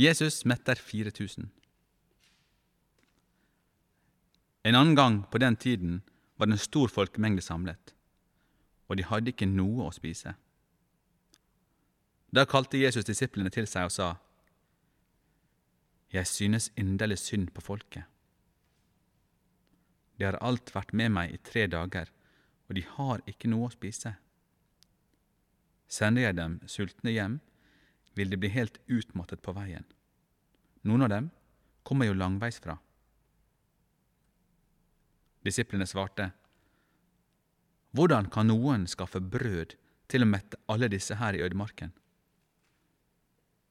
Jesus metter 4000. En annen gang på den tiden var det en stor folkemengde samlet, og de hadde ikke noe å spise. Da kalte Jesus disiplene til seg og sa, Jeg synes inderlig synd på folket. De har alt vært med meg i tre dager, og de har ikke noe å spise. Sender jeg dem sultne hjem, vil de bli helt utmattet på veien. Noen av dem kommer jo langveisfra. Disiplene svarte, Hvordan kan noen skaffe brød til å mette alle disse her i ødemarken?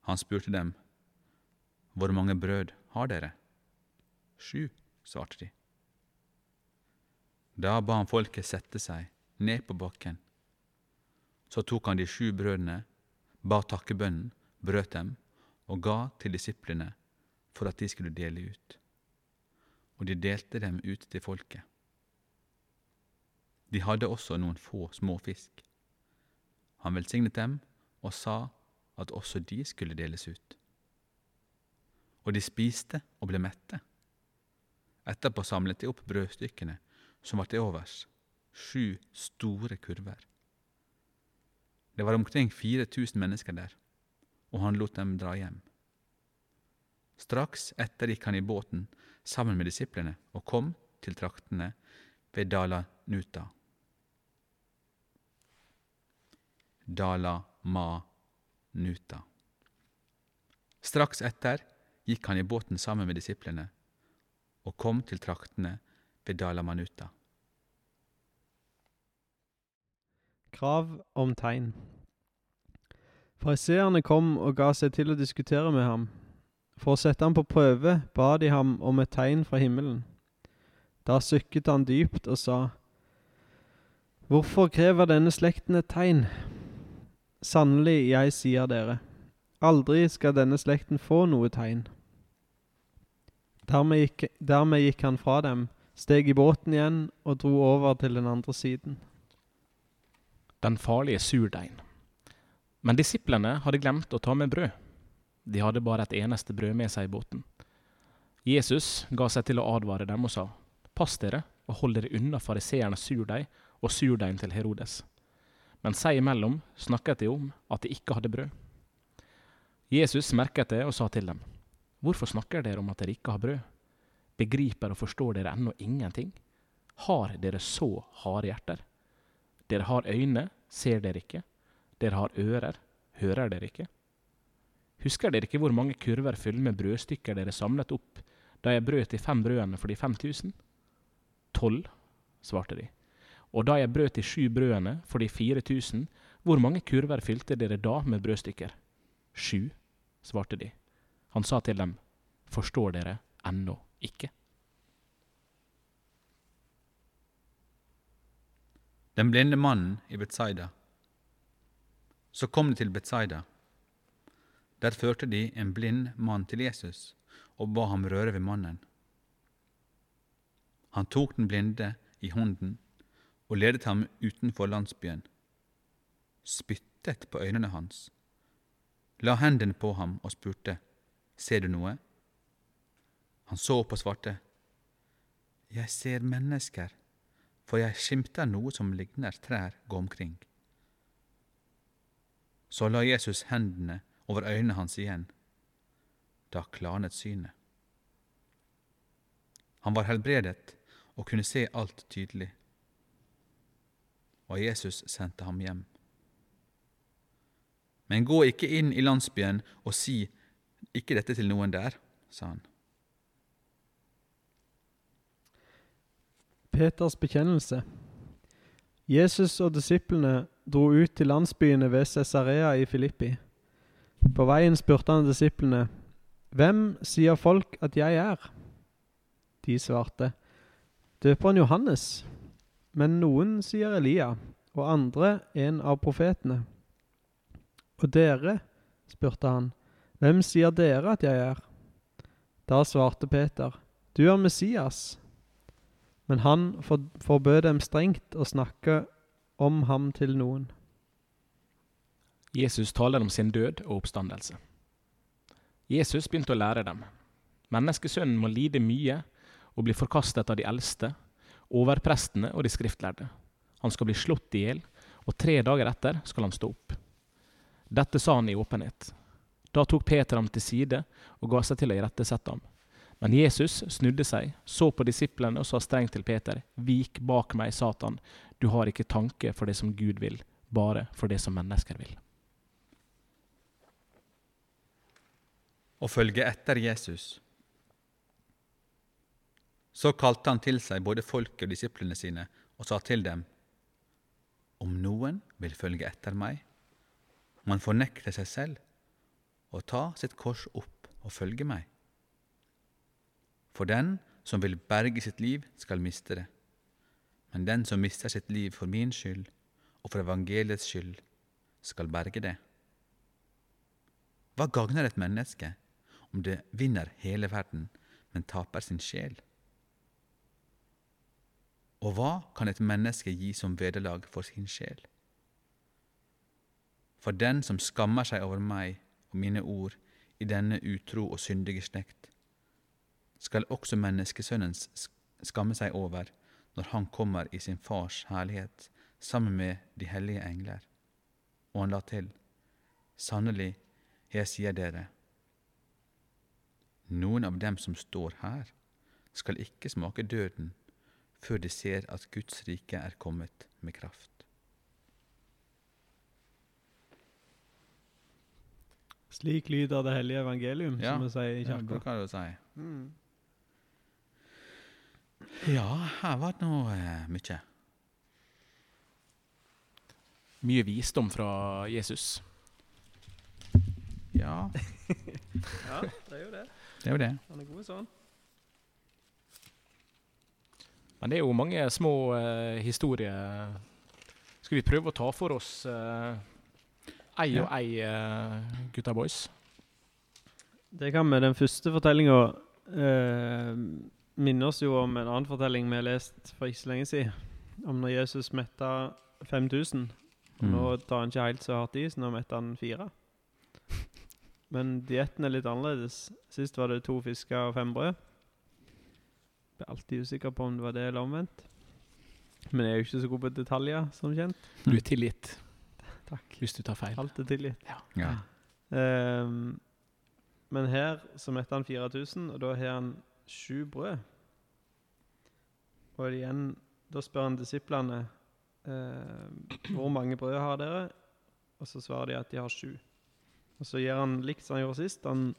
Han spurte dem, Hvor mange brød har dere? Sju, svarte de. Da ba han folket sette seg ned på bakken. Så tok han de sju brødene, ba takkebønnen, brøt dem og ga til disiplene for at de skulle dele ut. Og de delte dem ut til folket. De hadde også noen få små fisk. Han velsignet dem og sa at også de skulle deles ut. Og de spiste og ble mette. Etterpå samlet de opp brødstykkene som var til overs, sju store kurver. Det var omkring 4000 mennesker der, og han lot dem dra hjem. Straks etter gikk han i båten sammen med disiplene og kom til traktene ved Dala Nuta. Dala Ma Nuta. Straks etter gikk han i båten sammen med disiplene og kom til traktene ved Dala Manuta. Krav om tegn. Fariseerne kom og ga seg til å diskutere med ham. For å sette ham på prøve ba de ham om et tegn fra himmelen. Da sykket han dypt og sa, Hvorfor krever denne slekten et tegn? Sannelig, jeg sier dere, aldri skal denne slekten få noe tegn. Dermed gikk, dermed gikk han fra dem, steg i båten igjen og dro over til den andre siden. Den farlige surdeigen. Men disiplene hadde glemt å ta med brød. De hadde bare et eneste brød med seg i båten. Jesus ga seg til å advare dem og sa, Pass dere og hold dere unna fariseernes surdeig og surdeigen til Herodes. Men seg imellom snakket de om at de ikke hadde brød. Jesus merket det og sa til dem, Hvorfor snakker dere om at dere ikke har brød? Begriper og forstår dere ennå ingenting? Har dere så harde hjerter? Dere har øyne, ser dere ikke? Dere har ører, hører dere ikke? Husker dere ikke hvor mange kurver fylt med brødstykker dere samlet opp da jeg brøt de fem brødene for de fem tusen? Tolv, svarte de. Og da jeg brøt de sju brødene for de fire tusen, hvor mange kurver fylte dere da med brødstykker? Sju, svarte de. Han sa til dem, forstår dere ennå ikke? Den blinde mannen i Betsaida. Så kom de til Betsaida. Der førte de en blind mann til Jesus og ba ham røre ved mannen. Han tok den blinde i hånden og ledet ham utenfor landsbyen, spyttet på øynene hans, la hendene på ham og spurte, Ser du noe? Han så opp og svarte, Jeg ser mennesker, for jeg skimter noe som ligner trær gå omkring. Så la Jesus hendene over øynene hans igjen. Da klarnet synet. Han var helbredet og kunne se alt tydelig. Og Jesus sendte ham hjem. Men gå ikke inn i landsbyen og si ikke dette til noen der, sa han. Peters bekjennelse. Jesus og disiplene dro ut til landsbyene ved Cesarea i Filippi. På veien spurte han disiplene, Hvem sier folk at jeg er? De svarte, Døperen Johannes, men noen sier Elia, og andre en av profetene. Og dere, spurte han, hvem sier dere at jeg er? Da svarte Peter, Du er Messias. Men han forbød dem strengt å snakke om ham til noen. Jesus taler om sin død og oppstandelse. Jesus begynte å lære dem. Menneskesønnen må lide mye og bli forkastet av de eldste, overprestene og de skriftlærde. Han skal bli slått i hjel, og tre dager etter skal han stå opp. Dette sa han i åpenhet. Da tok Peter ham til side og ga seg til å irettesette ham. Men Jesus snudde seg, så på disiplene og sa strengt til Peter, Vik bak meg, Satan, du har ikke tanke for det som Gud vil, bare for det som mennesker vil. Å følge etter Jesus. Så kalte han til seg både folket og disiplene sine og sa til dem:" Om noen vil følge etter meg, må han fornekte seg selv og ta sitt kors opp og følge meg. For den som vil berge sitt liv, skal miste det. Men den som mister sitt liv for min skyld og for evangeliets skyld, skal berge det. Hva gagner et menneske om det vinner hele verden, men taper sin sjel? Og hva kan et menneske gi som vederlag for sin sjel? For den som skammer seg over meg og mine ord i denne utro og syndige slekt, skal også menneskesønnen skamme seg over når han kommer i sin fars herlighet sammen med de hellige engler. Og han la til, sannelig, jeg sier dere, noen av dem som står her, skal ikke smake døden før de ser at Guds rike er kommet med kraft. Slik lyder det hellige evangelium, Ja, som vi sier i kirka. Ja, det å si. Mm. Ja, her var det nå eh, mye. Mye visdom fra Jesus. Ja, Ja, det er jo det. det er jo det. Han er god sånn. Men det er jo mange små eh, historier. Skal vi prøve å ta for oss eh, ei Ja. og ei, eh, gutta boys? Det kan vi. Den første fortellinga eh, minner oss jo om en annen fortelling vi har lest for ikke så lenge siden. Om når Jesus metta 5000. Og Mm. Nå tar han ikke helt så hardt i, så nå metter han fire. Men dietten er litt annerledes. Sist var det to fisker og fem brød. Jeg Ble alltid usikker på om det var det eller omvendt. Men jeg er jo ikke så god på detaljer, som kjent. Du er tilgitt Takk. hvis du tar feil. Alt er tilgitt. Ja. Ehm, men her så metter han 4000, og da har han sju brød. Og igjen, da spør han disiplene eh, hvor mange brød har dere, og så svarer de at de har sju. Og så gjør han likt som han gjorde sist. Han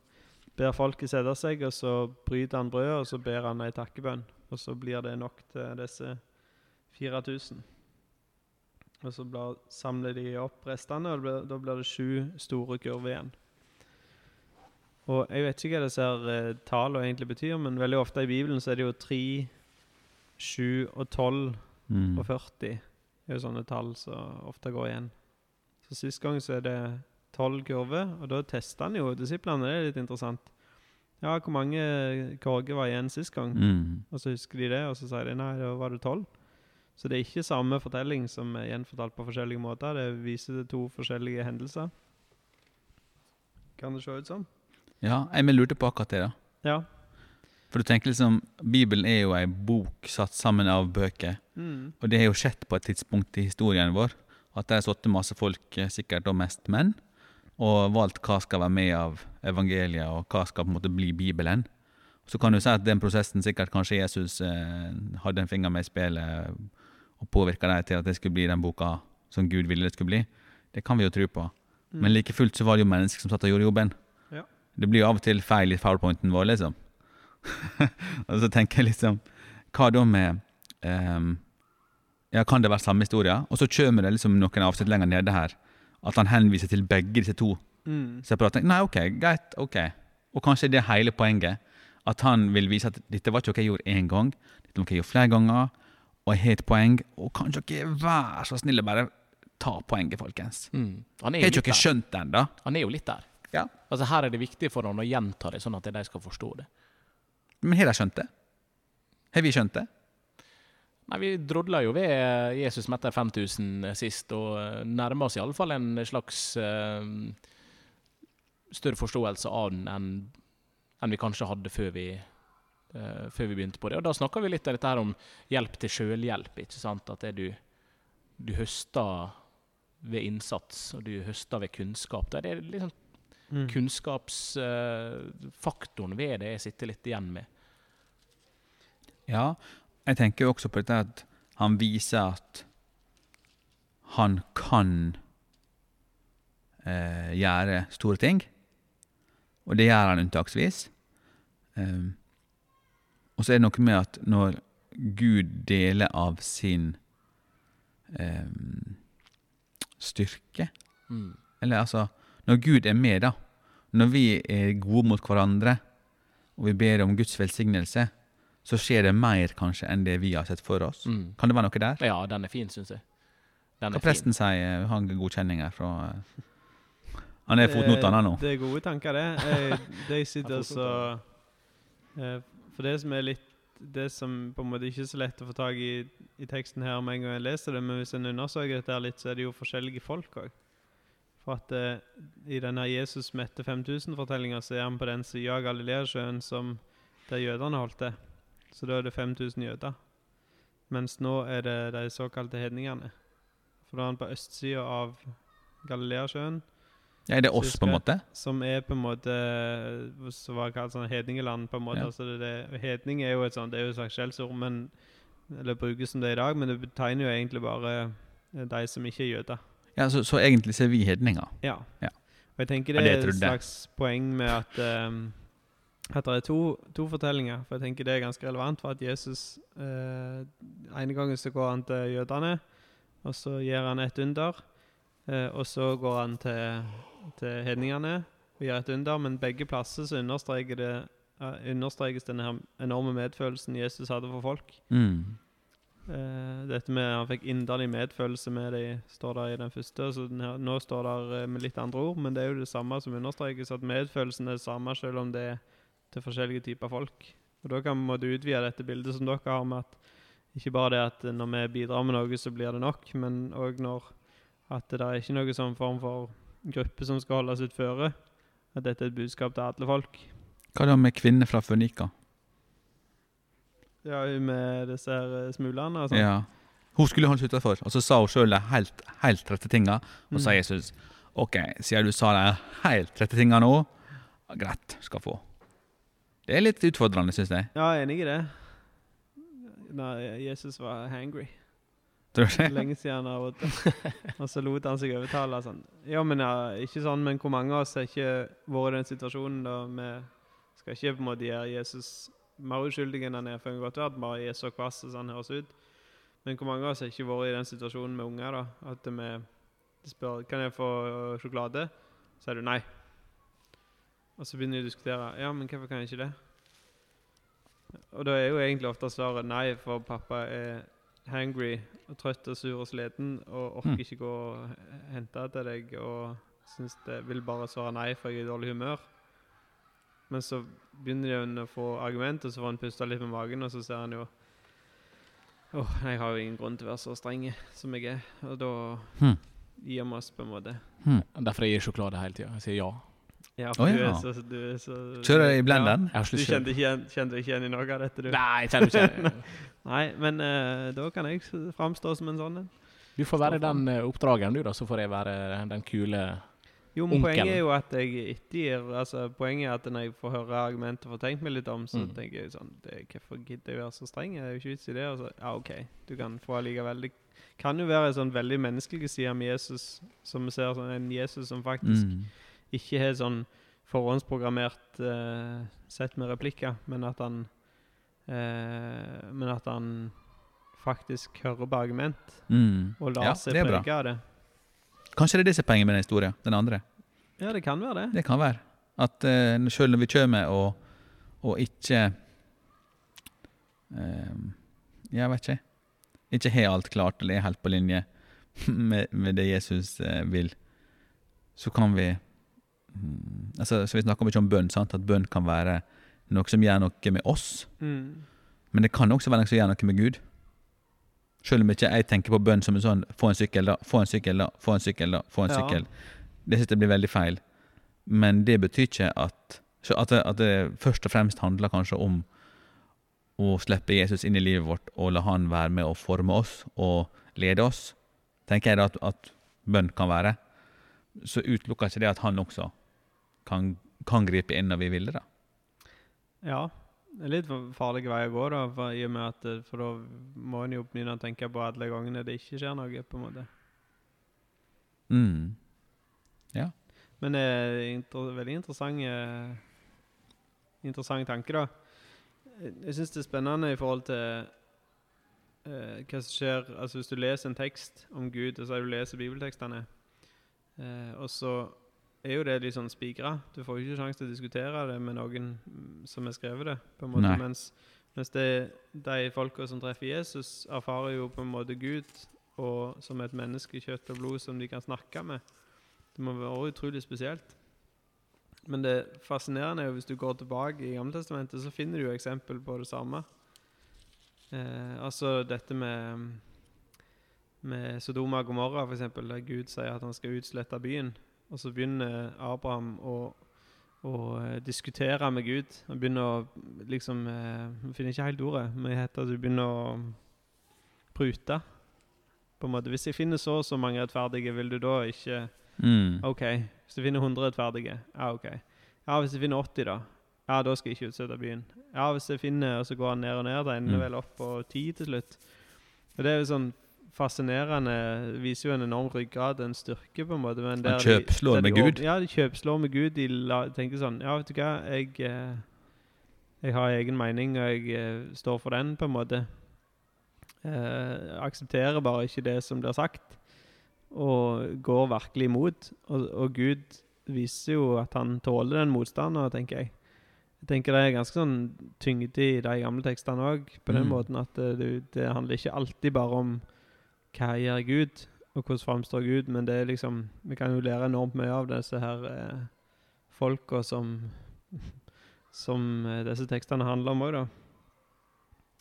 ber folket sette seg, og så bryter han brødet, og så ber han ei takkebønn. Og så blir det nok til disse 4000. Og så blir, samler de opp restene, og da blir det sju store kurver igjen. Og jeg vet ikke hva disse her, eh, tallene egentlig betyr, men veldig ofte i Bibelen så er det jo 3, 7 og 12 Mm. og 40. Det er jo sånne tall som ofte går igjen. Så sist gang så er det 12 kurver, og da tester han jo disiplene. Det er litt interessant. Ja, hvor mange korger var igjen sist gang? Mm. Og så husker de det, og så sier de nei, da var det tolv. Så det er ikke samme fortelling som er gjenfortalt på forskjellige måter. Det viser to forskjellige hendelser. Kan det se ut som? Ja, jeg lurte på akkurat det, da. Ja. For du tenker liksom, Bibelen er jo ei bok satt sammen av bøker. Mm. Og det har jo skjedd på et tidspunkt i historien vår at det har sittet masse folk, eh, sikkert da mest menn, og valgt hva skal være med av evangeliet, og hva skal på en måte bli Bibelen. Så kan du si at den prosessen sikkert kanskje Jesus eh, hadde en finger med i spillet og påvirka dem til at det skulle bli den boka som Gud ville det skulle bli. Det kan vi jo tro på. Mm. Men like fullt så var det jo mennesker som satt og gjorde jobben. Det blir jo av og til feil i powerpointen vår, liksom. og så tenker jeg liksom Hva da med um, Ja, kan det være samme historie? Og så kommer det liksom noen avsnitt lenger nede her at han henviser til begge disse to Mm. separate. Nei, OK, greit, ok. Og kanskje det er hele poenget. At han vil vise at dette var ikke noe jeg gjorde én gang, dette var noe jeg gjorde flere ganger, og jeg har et poeng. Og kan dere være så snille bare ta poenget, folkens? Mm. Han, Har ikke dere skjønt det ennå? han er jo litt der. Ja. Altså Her er det viktig for han å gjenta det, sånn at de skal forstå det. Men har de skjønt det? Har vi skjønt det? Nei, Vi drodla jo ved Jesus Jesus mette 5000 sist, og eh, nærmer oss iallfall en slags uh, større forståelse av den enn en vi kanskje hadde før vi, uh, før vi begynte på det. Og da snakker vi litt dette her om hjelp til sjølhjelp. ikke sant? At det du, du høster ved innsats, og du høster ved kunnskap. Det er liksom Mm. kunnskapsfaktoren ved det jeg sitter litt igjen med. Ja, jeg tenker jo også på dette at han viser at han kan eh, gjøre store ting. Og det gjør han unntaksvis. Um, og så er det noe med at når Gud deler av sin um, styrke Mm. Eller altså, når Gud er med, da. Når vi er gode mot hverandre, og vi ber om Guds velsignelse, så skjer det mer kanskje enn det vi har sett for oss. Mm. Kan det være noe der? Ja, den er fin, syns jeg. Den Hva er fin. presten sier, har godkjenning her fra eh, Han er fotnotene nå. Det, det er gode tanker, det. Jeg, det jeg sitter så eh, For det som er litt Det som på en måte ikke er så lett å få tak i i teksten her med en gang jeg leser det, men hvis en undersøker dette litt, så er det jo forskjellige folk òg. For at eh, i denne Jesus mette 5000-fortellinga så er han på den sida av Galileasjøen som der jødene holdt til. Så da er det 5000 jøder. Mens nå er det de såkalte hedningene. For da er han på østsida av Galileasjøen. Ja, er det oss, på en måte? Som er på en måte Så var det kalt sånn hedningeland, på en måte. Ja. Altså det, det, hedning er jo et sånt Det er jo et slags skjellsord, men Eller brukes som det i dag, men det betegner jo egentlig bare eh, de som ikke er jøder. Ja, så, så egentlig så er vi hedninger. Ja. Ja. Og jeg tenker Ja, det det er et slags poeng med at um, at det er to, to fortellinger. For jeg tenker det er ganske relevant for at Jesus eh, ene gangen så går han til jødene, og så gjør han et under. Eh, og så går han til, til hedningene og gjør et under, men begge plasser så understreker det, eh, understrekes her enorme medfølelsen Jesus hadde for folk. Mm. Eh, dette med Han fikk inderlig medfølelse med det står der i den første. Så nå står der eh, med litt andre ord, men det er jo det samme som understrekes. At medfølelsen er det samme selv om det er til forskjellige typer folk. Og Da kan vi måtte utvide dette bildet som dere har, med at ikke bare det at når vi bidrar med noe, så blir det nok, men òg når at det er ikke noen sånn form for gruppe som skal holdes utføre. At dette er et budskap til alle folk. Hva da med kvinner fra Fønika? Ja, med disse her eh, smulene og sånn. Ja. Hun skulle holdes utenfor, og så sa hun sjøl de helt, helt rette tinga. Og Mm. sa Jesus OK, siden du sa de helt rette tinga nå, greit, skal få. Det er litt utfordrende, syns jeg. Ja, jeg er enig i det. Nei, Jesus var hangry. Tror du det? Lenge siden han har vært. Og så lot han seg overtale. Sånn. Ja, men ja, ikke sånn, men hvor mange av oss har ikke vært i den situasjonen da vi skal ikke på en måte gjøre Jesus mer uskyldig enn han er, for han kan godt være bare er så kvass som han høres ut. Men hvor mange av oss har ikke vært i den situasjonen med unger, da? At vi spør kan jeg få øh, sjokolade, så sier du nei. Og så begynner de å diskutere ja, men hvorfor kan jeg ikke det? Og da er jo egentlig ofte svaret nei, for pappa er hangry og trøtt og sur og sliten og orker Mm. ikke gå og hente til deg og synes det vil bare svare nei for jeg er i dårlig humør. Men så begynner de å få argument, og så får han puste litt med magen, og så ser han jo Åh, jeg har jo ingen grunn til å være så streng som jeg er. Og da hmm. gir vi oss, på en måte. Hmm. Derfor jeg gir sjokolade hele tida. Jeg sier ja. Ja, for Å, du, er så, du er så Kjører i blenderen? Ja, du kjente ikke, kjente ikke igjen i noe av dette, du? Nei, jeg kjenner ikke Nei, men uh, da kan jeg framstå som en sånn en. Du får være den eh, oppdrageren, du, da, så får jeg være den kule Jo, men Onkelen. poenget er jo at jeg ettergir altså, Poenget er at når jeg får høre argumenter og får tenkt meg litt om, så Mm. tenker jeg sånn det, Hvorfor gidder jeg være så streng? Det er jo ikke vits i det. Og så, ja, OK, du kan få allikevel. Det kan jo være en sånn veldig menneskelig side med Jesus, som vi ser sånn en Jesus som faktisk Mm. ikke har sånn forhåndsprogrammert uh, sett med replikker, men at han uh, Men at han faktisk hører på argument Mm. og lar Ja, seg prege av det. Kanskje det er det som er poenget med den historien. Den andre. Ja, det kan være det. Det kan være. At uh, sjøl når vi kommer og, og ikke uh, Jeg vet ikke. Ikke har alt klart eller er helt på linje med, med det Jesus uh, vil, så kan vi um, altså, så Vi snakker mye om bønn, sant? at bønn kan være noe som gjør noe med oss. Mm. Men det kan også være noe som gjør noe med Gud. Selv om ikke jeg tenker på bønn som en sånn få en sykkel, da, få en sykkel, da, få en sykkel, da, få en sykkel. Ja. Det synes jeg blir veldig feil. Men det betyr ikke at, at, det, at det først og fremst handler kanskje om å slippe Jesus inn i livet vårt og la han være med å forme oss og lede oss. Tenker jeg da at, at bønn kan være. Så utelukker ikke det at han også kan, kan gripe inn når vi vil det. da. Ja. Det er litt farlig vei å gå, da, for, i og med at, eh, for da må en jo begynne å tenke på alle gangene det ikke skjer noe. på en måte. Mm. Men det er inter veldig interessant, eh, interessant tanke, da. Jeg, jeg syns det er spennende i forhold til eh, hva som skjer altså Hvis du leser en tekst om Gud, og så er du leser bibeltekstene, eh, og så er jo det litt sånn spigra. Du får jo ikke sjanse til å diskutere det med noen mm, som har skrevet det. på en måte, Nei. Mens, mens det, de folka som treffer Jesus, erfarer jo på en måte Gud og som et menneske i kjøtt og blod som de kan snakke med. Det må være utrolig spesielt. Men det fascinerende er jo hvis du går tilbake i Gammeltestamentet, så finner du jo eksempel på det samme. Eh, altså dette med med Sodoma og Gomorra, eksempel, der Gud sier at han skal utslette byen. Og så begynner Abraham å, å eh, diskutere med Gud. Han begynner å liksom eh, Jeg finner ikke helt ordet, men det heter at du begynner å prute. På en måte. Hvis jeg finner så og så mange rettferdige, vil du da ikke Mm. OK. Hvis du finner 100 rettferdige, ja, OK. Ja, hvis du finner 80, da? Ja, da skal jeg ikke utsette byen. Ja, hvis jeg finner Og så går han ned og ned, da ender Mm. vel opp på 10 til slutt. Og det er jo sånn fascinerende Viser jo en enorm ryggrad, en styrke, på en måte. Men der kjøpslår de med Gud. Ja, de kjøpslår med Gud. De la, tenker sånn Ja, vet du hva, jeg, eh, jeg har egen mening, og jeg eh, står for den, på en måte. Eh, aksepterer bare ikke det som blir sagt, og går virkelig imot. Og, og Gud viser jo at han tåler den motstanden, tenker jeg. Jeg tenker det er ganske sånn tyngde i de gamle tekstene òg, på den Mm. måten at det, det, det handler ikke alltid bare om hva gjør Gud, og hvordan framstår Gud, men det er liksom Vi kan jo lære enormt mye av disse her eh, folka som Som eh, disse tekstene handler om òg, da.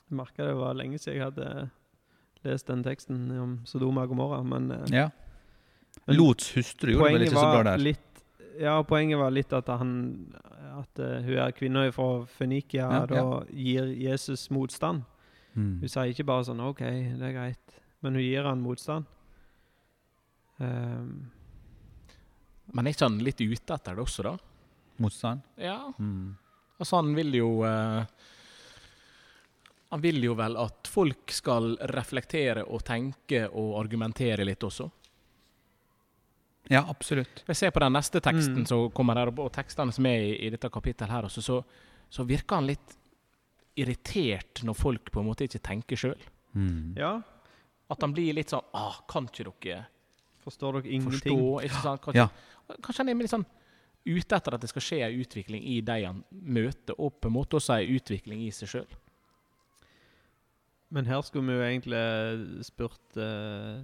Jeg merka det var lenge siden jeg hadde lest den teksten om Sodoma og Gomorra, men eh, Ja. Lots hustru gjorde vel ikke så bra der. litt Ja, poenget var litt at han At uh, hun er kvinna fra Fønikia Ja, da ja. gir Jesus motstand. Mm. Hun sier ikke bare sånn OK, det er greit, men hun gir han motstand. Um, Men er ikke han litt ute etter det også, da? Motstand. Ja. Mm. Altså, han vil jo uh, Han vil jo vel at folk skal reflektere og tenke og argumentere litt også. Ja, absolutt. Jeg ser på den neste teksten Mm. som kommer her, og tekstene som er i, i dette kapittelet her, også, så, så virker han litt irritert når folk på en måte ikke tenker sjøl. Mm. ja, At han blir litt sånn ah, Kan ikke dere forstår dere forstå? ingenting? Ikke sant? Kan Ja. Kanskje han er litt sånn ute etter at det skal skje en utvikling i de han møter, og på en måte også en utvikling i seg sjøl. Men her skulle vi jo egentlig spurt eh,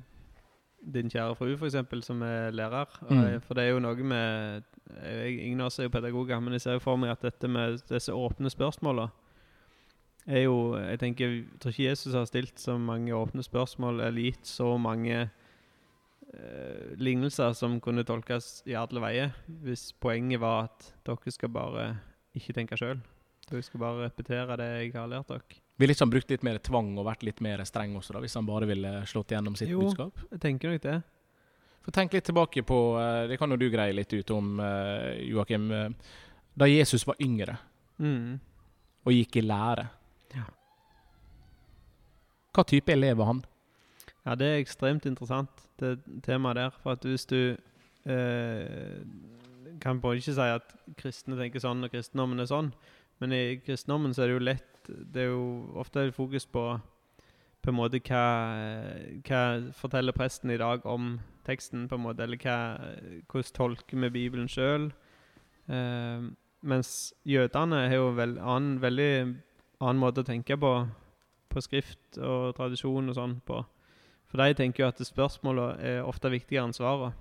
din kjære fru, for eksempel, som er lærer. Mm. For det er jo noe med jeg, Ingen av oss er jo pedagoger, men jeg ser jo for meg at dette med disse åpne spørsmåla er jo Jeg tenker, jeg tror ikke Jesus har stilt så mange åpne spørsmål eller gitt så mange eh, lignelser som kunne tolkes i alle veier, hvis poenget var at dere skal bare ikke tenke sjøl. Dere skal bare repetere det jeg har lært dere. Ville ikke han brukt litt mer tvang og vært litt mer streng også, da, hvis han bare ville slått igjennom sitt Jo. budskap? Jeg tenker nok det. For Tenk litt tilbake på eh, Det kan jo du greie litt ut om, eh, Joakim. eh, Da Jesus var yngre Mm. og gikk i lære. Ja. Hva type elev var han? Ja, det er ekstremt interessant, det temaet der. For at hvis du eh, kan både ikke si at kristne tenker sånn, og kristendommen er sånn, men i kristendommen så er det jo lett Det er jo ofte fokus på på en måte hva, hva forteller presten i dag om teksten, på en måte, eller hva, hvordan tolker vi Bibelen sjøl. Eh, mens jødene har jo vel annen, veldig annen måte å tenke på, på skrift og tradisjon og sånn på. For de tenker jo at spørsmålene er ofte viktigere enn svarene.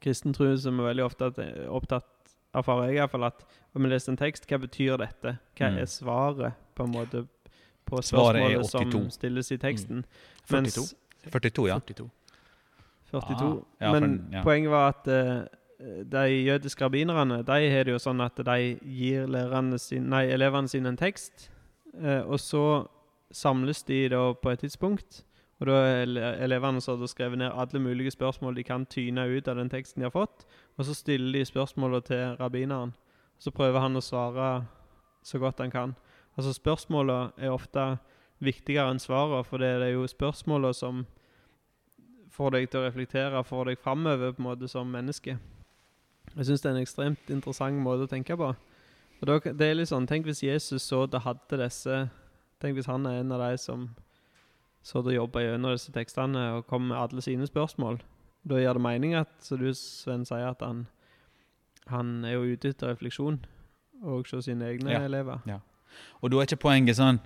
Kristen tro som er veldig ofte opptatt erfarer jeg i hvert fall at om vi leser en tekst, hva betyr dette? Hva Mm. er svaret på en måte på spørsmålet som stilles i teksten? 42? 42, ja. 42. Ah, ja, Men for, ja. poenget var at uh, de jødiske rabbinerne de har det jo sånn at de gir sin, nei, elevene sine en tekst, uh, og så samles de da på et tidspunkt. Og da ele- elevene så har skrevet ned alle mulige spørsmål de kan tyne ut av den teksten de har fått, og så stiller de spørsmålet til rabbineren. Så prøver han å svare så godt han kan. Altså Spørsmålene er ofte viktigere enn svarene, for det er jo spørsmålene som får deg til å reflektere, får deg framover på en måte som menneske. Jeg syns det er en ekstremt interessant måte å tenke på. Og det er litt sånn, Tenk hvis Jesus så det hadde disse Tenk hvis han er en av de som så da jobber jeg gjennom disse tekstene og kommer med alle sine spørsmål. Da gir det mening at, så du Sven sier, at han, han er jo ute etter refleksjon. Og hos sine egne Ja. elever. Og da er ikke poenget sånn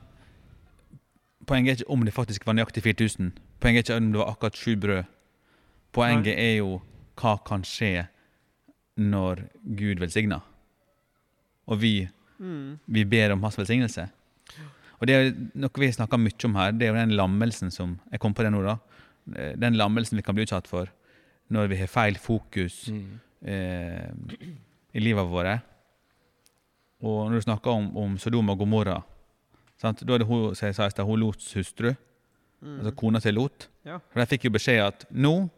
Poenget er ikke om det faktisk var nøyaktig 4000. Poenget er ikke om det var akkurat sju brød. Poenget er jo hva kan skje når Gud velsigner. Og vi, Mm. vi ber om hans velsignelse. Og det er noe vi snakker mye om her, det er jo den lammelsen som Jeg kom på det nå, da. Eh, Den lammelsen vi kan bli utsatt for når vi har feil fokus Mm. eh, i livet våre. Og når du snakker om, om Sodom og Gomorra, sant? da er det hun, som jeg sa i stad, hun Lots hustru, Mm. altså kona til Lot. Ja. For De fikk jo beskjed at nå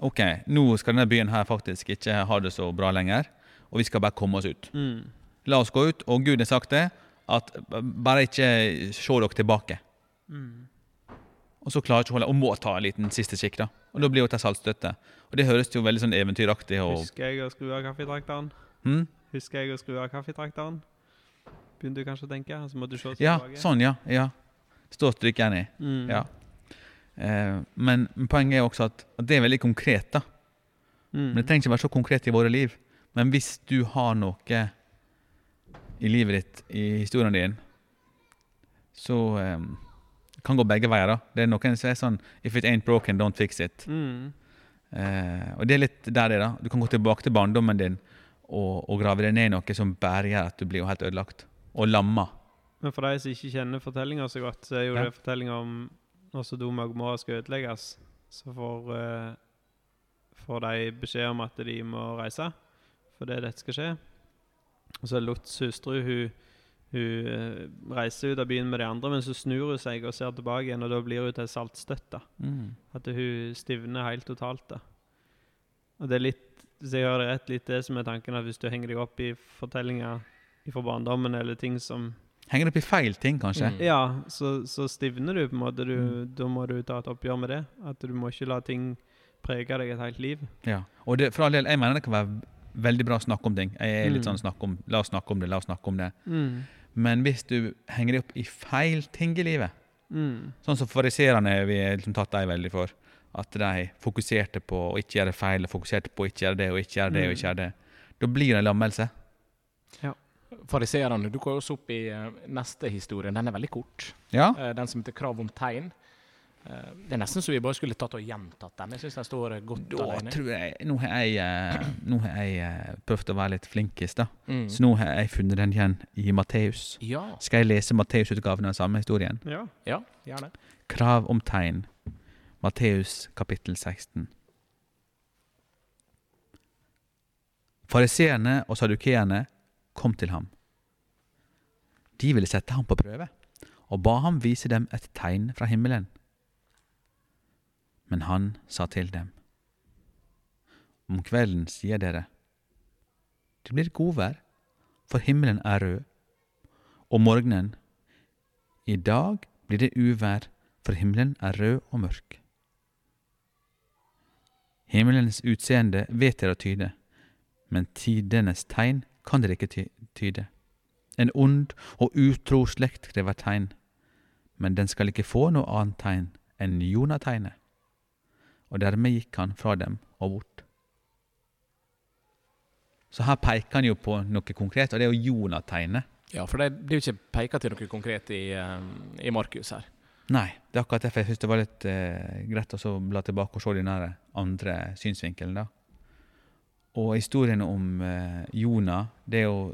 ok, nå skal denne byen her faktisk ikke ha det så bra lenger, og vi skal bare komme oss ut. Mm. La oss gå ut, og Gud har sagt det, at bare ikke se dere tilbake. Mm. Og så klarer ikke hun og må ta en liten siste kikk, da. Og da blir hun til saltstøtte. Og det høres jo veldig sånn eventyraktig og Husker jeg å skru av kaffetrakteren? Hmm? Husker jeg å skru av kaffetrakteren? Begynte du kanskje å tenke? Så måtte du se Ja, tilbake. sånn, ja. ja. Står strykjern i. Mm. Ja. Eh, men men poenget er også at, at det er veldig konkret, da. Mm. Men det trenger ikke være så konkret i våre liv. Men hvis du har noe i livet ditt, i historien din, så um, kan gå begge veier. da. Det er noen som er sånn If it ain't broken, don't fix it. Mm. Uh, og det er litt der det er. da. Du kan gå tilbake til barndommen din og, og grave deg ned i noe som bare gjør at du blir helt ødelagt. Og lamma. Men for de som ikke kjenner fortellinga så godt, så er jo Ja. det fortellinga om når Sodoma og Gomorra skal ødelegges. Så får, uh, får de beskjed om at de må reise fordi dette skal skje. Og så er Lots hustru hun, hun eh, reiser ut av byen med de andre, men så snur hun seg og ser tilbake igjen, og da blir hun til saltstøtta. Mm. At hun stivner helt totalt. da. Og det er litt, hvis jeg hører det rett, litt det som er tanken, at hvis du henger deg opp i fortellinger fra barndommen, eller ting som Henger deg opp i feil ting, kanskje. Mm. Ja, så, så stivner du på en måte. Du, Mm. Da må du ta et oppgjør med det. At du må ikke la ting prege deg et helt liv. Ja. Og det, for all del, jeg mener det kan være veldig bra å snakke om ting. Jeg er litt Mm. sånn snakk om, La oss snakke om det, la oss snakke om det. Mm. Men hvis du henger deg opp i feil ting i livet, Mm. sånn som fariserene vi har liksom tatt dem veldig for, at de fokuserte på å ikke gjøre feil, og fokuserte på å ikke gjøre det og ikke gjøre det, og ikke gjøre det, da blir det en lammelse. Ja. Fariserene dukker også opp i eh, neste historie. Den er veldig kort. Ja, Eh, den som heter 'Krav om tegn'. Eh, det er nesten så vi bare skulle tatt og gjentatt dem. Jeg syns den står eh, godt da alene. tror jeg Nå har jeg, eh, nå har jeg prøvd å være litt flinkis, da. Mm. Så nå har jeg funnet den igjen i Matteus. Ja. Skal jeg lese Matteus-utgaven av samme historien? Ja. ja, gjerne. Krav om tegn. Matteus kapittel 16. Fariseerne og sadukeerne kom til ham. De ville sette ham på prøve, og ba ham vise dem et tegn fra himmelen. Men han sa til dem, Om kvelden sier dere, det blir godvær, for himmelen er rød, og morgenen, i dag blir det uvær, for himmelen er rød og mørk. Himmelens utseende vet dere å tyde, men tidenes tegn kan dere ikke tyde. En ond og utro slekt krever tegn, men den skal ikke få noe annet tegn enn Jonategnet. Og dermed gikk han fra dem og bort. Så her peker han jo på noe konkret, og det er jo Jonategnet. Ja, for det blir jo ikke peka til noe konkret i, eh, i Markus her. Nei, det er akkurat derfor jeg syns det var litt eh, greit å så bla tilbake og se den andre synsvinkelen. da. Og historien om eh, Jonah, det er jo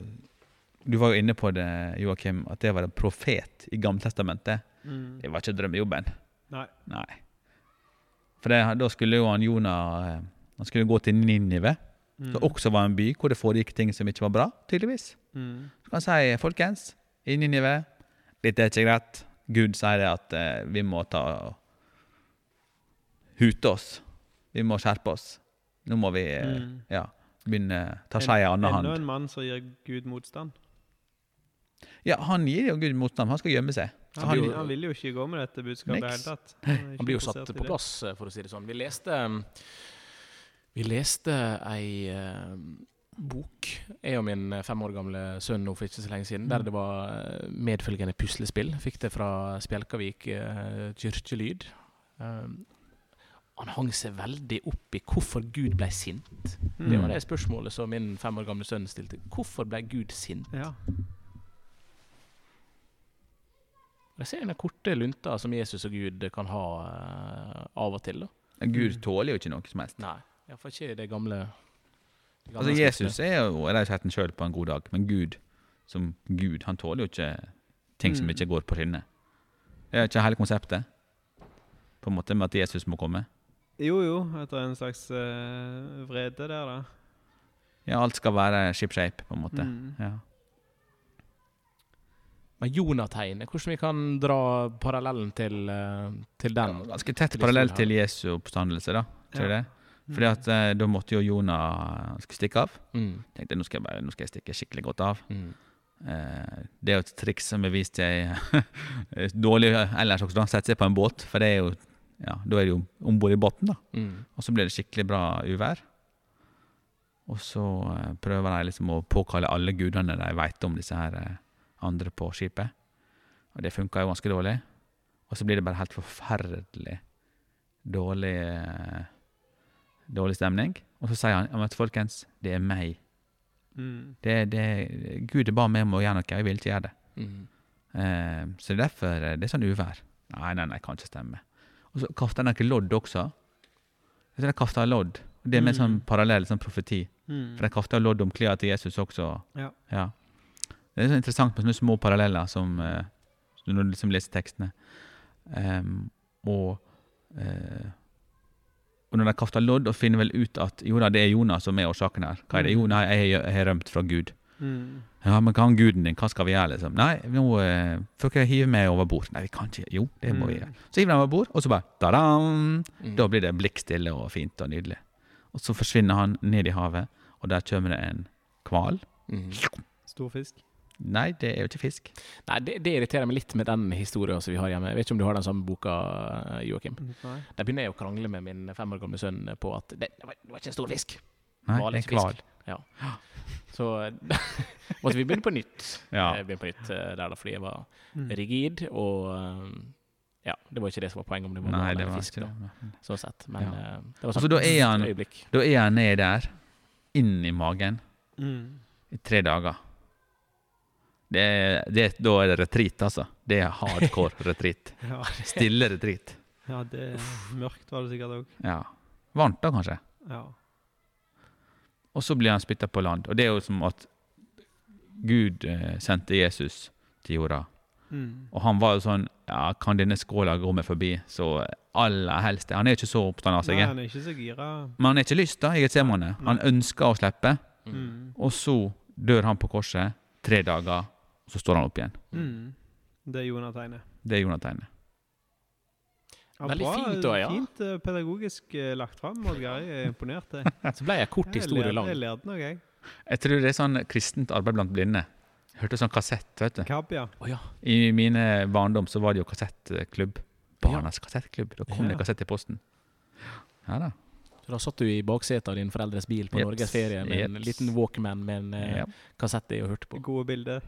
Du var jo inne på det, Joakim, at det var en profet i Gamletestamentet. Mm. Det var ikke drømmejobben. Nei. Nei. For det, da skulle jo han Jonah eh, Han skulle gå til Ninive, Mm. som også var en by hvor det foregikk ting som ikke var bra, tydeligvis. Mm. Så kan han si, folkens, i Ninive, dette er ikke greit. Gud sier det at eh, vi må ta hute oss. Vi må skjerpe oss. Nå må vi eh, Mm. ja, begynne ta skeia i annen hånd. Enda en mann som gir Gud motstand. Ja, han gir jo Gud motstand. Han skal gjemme seg. Han, han, vil, han vil jo ikke gå med dette budskapet i det hele tatt. Han, Han blir jo satt på plass, eh, for å si det sånn. Vi leste Vi leste ei uh, bok, jeg og min fem år gamle sønn nå for ikke så lenge siden, der Mm. det var eh, medfølgende puslespill. Fikk det fra Spjelkavik uh, kirkelyd. Um, han hang seg veldig opp i hvorfor Gud ble sint. Det Mm. var det spørsmålet som min fem år gamle sønn stilte. Hvorfor ble Gud sint? Ja. Jeg ser den korte lunta som Jesus og Gud kan ha eh, av og til. da. Gud tåler jo ikke noe som helst. Nei, iallfall ikke det gamle, det gamle Altså. Jesus er jo Jeg har sett den sjøl på en god dag, men Gud som Gud, han tåler jo ikke ting som Mm. ikke går på skinner. Det er ikke hele konseptet, på en måte, med at Jesus må komme. Jo, jo, etter en slags uh, vrede der, da. Ja, alt skal være ship shape, på en måte. Mm. Ja. Men Jonategnet, hvordan vi kan dra parallellen til, eh, til den? Ganske tett parallell til Jesu oppstandelse, da. Tror Ja. det? Fordi at eh, da måtte jo Jonah skulle stikke av. Mm, Tenkte nå skal jeg bare, nå skal jeg stikke skikkelig godt av. mm, Eh, det er jo et triks som er vist seg dårlig ellers også, da. Sette seg på en båt, for det er jo ja, da er det jo om bord i båten, da. mm, Og så blir det skikkelig bra uvær. Og så eh, prøver de liksom å påkalle alle gudene de veit om disse her eh, andre på skipet. Og det funka jo ganske dårlig. Og så blir det bare helt forferdelig dårlig eh, dårlig stemning. Og så sier han at folkens, det er meg. Mm. Det, det, Gud ba meg om å gjøre noe, jeg vil ikke gjøre det. mm. Eh, så det er derfor eh, det er sånn uvær. Nei, nei, nei, kan ikke stemme. Og så kafter han noen lodd også. Tror de kafter lodd. Det er med Mm. sånn parallell sånn profeti. Mm. For de kafter lodd om klærne til Jesus også. Ja. Ja. Det er så interessant med sånne små paralleller som eh, når du liksom leser tekstene. Um, og uh, og når de kaster lodd og finner vel ut at jo da, det er Jonas som er årsaken her. Hva er det? Jo, nei, jeg, har rømt fra Gud. Mm. Ja, men hva er guden din? Hva skal vi gjøre, liksom? Nei, nå eh, får dere hive meg over bord. Nei, vi kan ikke. Jo, det må vi Mm. gjøre. Så hiver de over bord, og så bare ta-dam! Mm. Da blir det blikkstille og fint og nydelig. Og så forsvinner han ned i havet, og der kommer det en hval. Mm. Stor fisk. Nei, det er jo ikke fisk. Nei, det, det irriterer meg litt med den historien som vi har hjemme. Jeg vet ikke om du har den samme boka, eh, Joakim. Nei. Der begynner jeg å krangle med min fem år gamle sønn på at det, det, var, det var ikke en stor fisk. Nei, det er ikke fisk. Ja. Så måtte vi begynne på nytt. Ja. Eh, Begynne på nytt eh, der da, fordi jeg var Mm. rigid, og eh, ja, det var ikke det som var poenget, om det var Nei, det var fisk, da, det. sånn sett. Men Ja. eh, det var Altså, sånn da er han- øyeblikk. Da er han ned der, inn i magen, Mm. i tre dager. Det det, da er det retreat, altså. Det er hardcore retreat. Ja. Stille retreat. ja, det er mørkt var det sikkert òg. Ja. Varmt, da, kanskje. Ja. Og så blir han spytta på land. Og det er jo som at Gud eh, sendte Jesus til jorda. Mm. Og han var jo sånn Ja, kan denne skåla gå meg forbi? Så aller helst Han er ikke så opptatt av seg. Nei, han er ikke så gira. Men han er ikke lyst, da, i ser Han ønsker å slippe. Mm. Og så dør han på korset. Tre dager, så står han opp igjen. Mm. Det er Jonategnet. Det er Jonategnet. Ja, Veldig bra, fint da, ja. Fint eh, pedagogisk eh, lagt fram, Oddgeir. Jeg er imponert. Så ble jeg kort historie lang. Jeg lærte noe, jeg. Jeg tror det er sånn kristent arbeid blant blinde. Jeg hørte sånn kassett, vet du. Kapp, ja. Oh, ja. I mine barndom så var det jo kassettklubb. Barnas kassettklubb. Da kom Ja. det kassett i posten. Ja da. Så da satt du i baksetet av din foreldres bil på Jeps, norgesferie med en liten Walkman med en yep. Kassett i og hørte på. Gode bilder.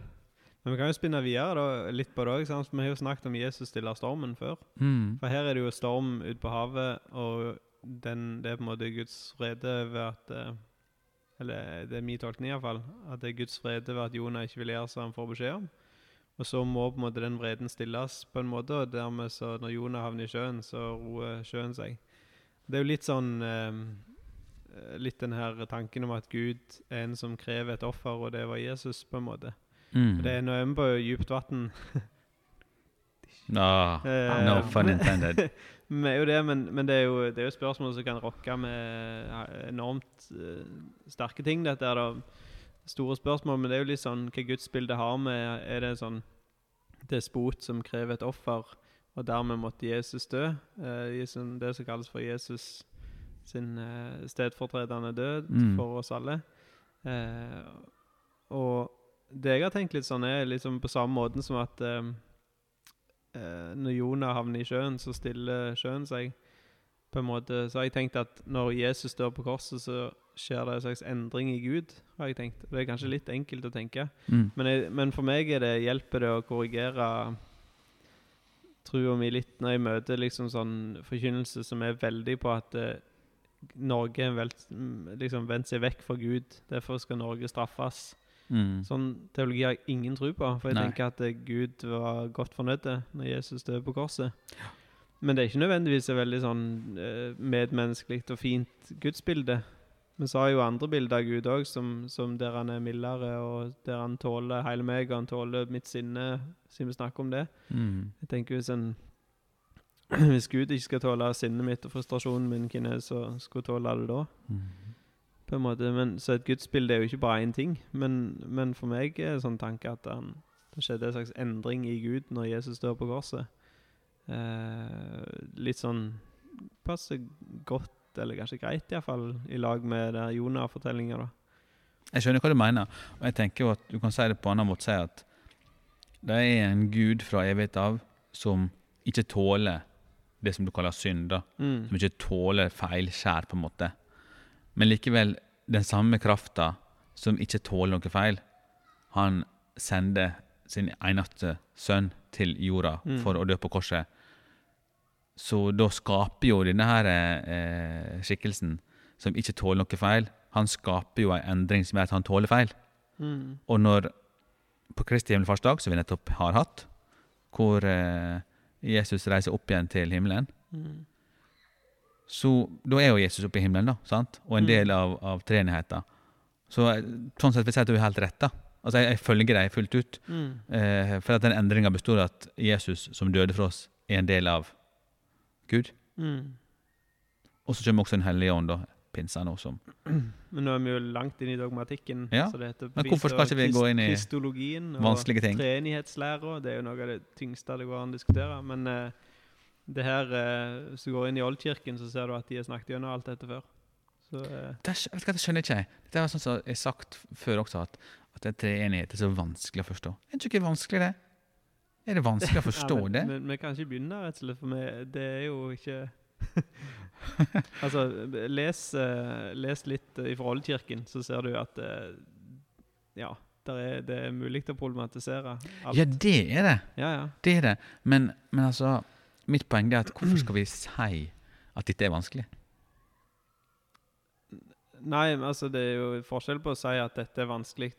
Men vi kan jo spinne videre da, litt på det òg. Vi har jo snakket om Jesus stiller stormen før. Mm. For her er det jo storm ute på havet, og den, det er på en måte Guds vrede ved at eh, Eller det er min tolkning iallfall. At det er Guds vrede ved at Jonah ikke vil gjøre som han får beskjed om. Og så må på en måte den vreden stilles på en måte, og dermed så når Jonah havner i sjøen, så roer sjøen seg. Det er jo litt sånn eh, Litt den her tanken om at Gud er en som krever et offer, og det var Jesus, på en måte. Mm. Det er er på dypt vann no, Eh, no fun men- intended. Vi er jo det, men, men det, er jo, det er jo spørsmål som kan rokke med enormt uh, sterke ting. Dette er da store spørsmål, men det er jo litt sånn hva gudsbildet har med Er det sånn despot som krever et offer, og dermed måtte Jesus dø? Uh, i det som kalles for Jesus sin uh, stedfortredende død Mm. for oss alle. Uh, og det jeg har tenkt litt sånn, er liksom på samme måten som at eh, eh, når Jonah havner i sjøen, så stiller sjøen seg. På en måte, Så har jeg tenkt at når Jesus dør på korset, så skjer det en slags endring i Gud. har jeg tenkt. Det er kanskje litt enkelt å tenke. Mm. Men, jeg, men for meg er det, hjelper det å korrigere trua mi litt når jeg møter liksom sånn forkynnelse som er veldig på at eh, Norge har liksom vendt seg vekk fra Gud. Derfor skal Norge straffes. Mm. Sånn teologi har jeg ingen tro på. For jeg Nei. tenker at eh, Gud var godt fornøyd når Jesus døde på korset. Men det er ikke nødvendigvis et veldig sånn eh, medmenneskelig og fint gudsbilde. Har jeg jo andre bilder av Gud òg, som, som der han er mildere, og der han tåler hele meg, og han tåler mitt sinne, siden vi snakker om det. Mm. Jeg tenker hvis en Hvis Gud ikke skal tåle sinnet mitt og frustrasjonen min, hvem er det som skulle tåle det da? Mm. På en måte, men Så et gudsbilde er jo ikke bare én ting. Men, men for meg er det sånn tanke at han, det skjedde en slags endring i Gud når Jesus dør på korset. Eh, litt sånn passer godt, eller kanskje greit iallfall, i lag med Jonah-fortellinga. Jeg skjønner hva du mener, og jeg tenker jo at du kan si det på en annen måte. Si at det er en gud fra evighet av som ikke tåler det som du kaller synd. da. Mm. Som ikke tåler feilskjær, på en måte. Men likevel, den samme krafta som ikke tåler noe feil, han sender sin eneste sønn til jorda Mm. for å dø på korset. Så da skaper jo denne her eh, skikkelsen, som ikke tåler noe feil, han skaper jo en endring som gjør at han tåler feil. Mm. Og når på Kristi himmelfartsdag, som vi nettopp har hatt, hvor eh, Jesus reiser opp igjen til himmelen, Mm. Så da er jo Jesus oppe i himmelen, da, sant? og en Mm. del av, av treenigheten. Så eh, sånn sett vil jeg si at du er helt rett. da. Altså, Jeg, jeg følger deg fullt ut. Mm. Eh, for at den endringa består av at Jesus, som døde for oss, er en del av Gud. Mm. Og så kommer også Den hellige ånd, da. Pinsa nå, som Men nå er vi jo langt inn i dogmatikken. Ja, så det heter men hvorfor skal ikke vi gå inn i kristologien og treenighetslæra. Det er jo noe av det tyngste det går an å diskutere. Men eh, det her, eh, hvis du går inn i oldkirken, så ser du at de har snakket gjennom alt dette før. Så eh, det, er- vet du hva, det skjønner ikke jeg. Det er sånn som jeg har sagt før også, at, at det treenighet er så vanskelig å forstå. Er det ikke vanskelig, det? Er det vanskelig å forstå ja, men, det? Men vi kan ikke begynne, rett og slett, for vi, det er jo ikke Altså, les, eh, les litt uh, fra oldkirken, så ser du at eh, Ja, er, det er mulig å problematisere alt. Ja, det er det. ja. ja. Det er det. Men, men altså, mitt poeng er at hvorfor skal vi si at dette er vanskelig? Nei, altså det er jo forskjell på å si at dette er vanskelig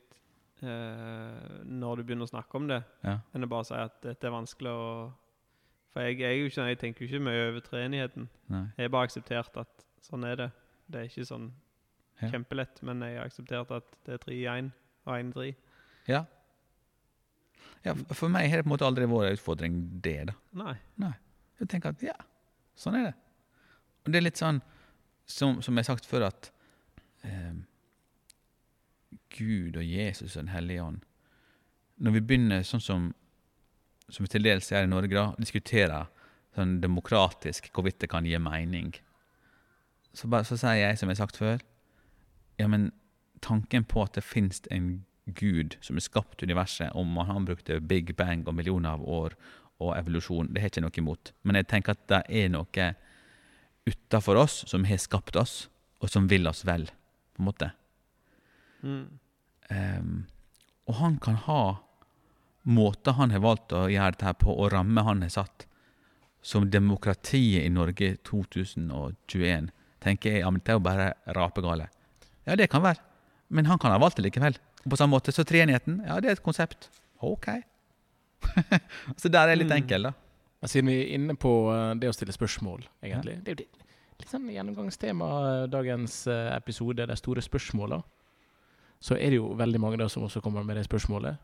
eh, når du begynner å snakke om det, Ja. enn å bare si at dette er vanskelig å For jeg, jeg, ikke, jeg tenker jo ikke mye over treenigheten. Jeg har bare akseptert at sånn er det. Det er ikke sånn Ja. kjempelett, men jeg har akseptert at det er tre i én og én i tre. Ja. ja. For meg har det på en måte aldri vært en utfordring, det, da. Nei. Nei. Jeg tenker at ja, sånn er det. Og det er litt sånn, som, som jeg har sagt før, at eh, Gud og Jesus og Den hellige ånd Når vi begynner sånn som som vi til dels gjør i Norge, da, å diskutere sånn demokratisk hvorvidt det kan gi mening, så, bare, så sier jeg, som jeg har sagt før, ja, men tanken på at det finnes en Gud som har skapt universet, om han brukte Big Bang og millioner av år og evolusjon, det har jeg ikke noe imot. Men jeg tenker at det er noe utafor oss som har skapt oss, og som vil oss vel, på en måte. Mm. Um, og han kan ha måter han har valgt å gjøre dette på, og ramme han har satt, som demokratiet i Norge 2021, tenker jeg ja, men det er jo bare rapegale. Ja, det kan være, men han kan ha valgt det likevel. Og på samme måte, Så treenigheten, ja, det er et konsept. Ok. så der er jeg litt Mm. enkel, da. Men Siden vi er inne på eh, det å stille spørsmål, egentlig. Det er jo det- litt sånn gjennomgangstema eh, dagens eh, episode, de store spørsmåla. Så er det jo veldig mange da som også kommer med det spørsmålet.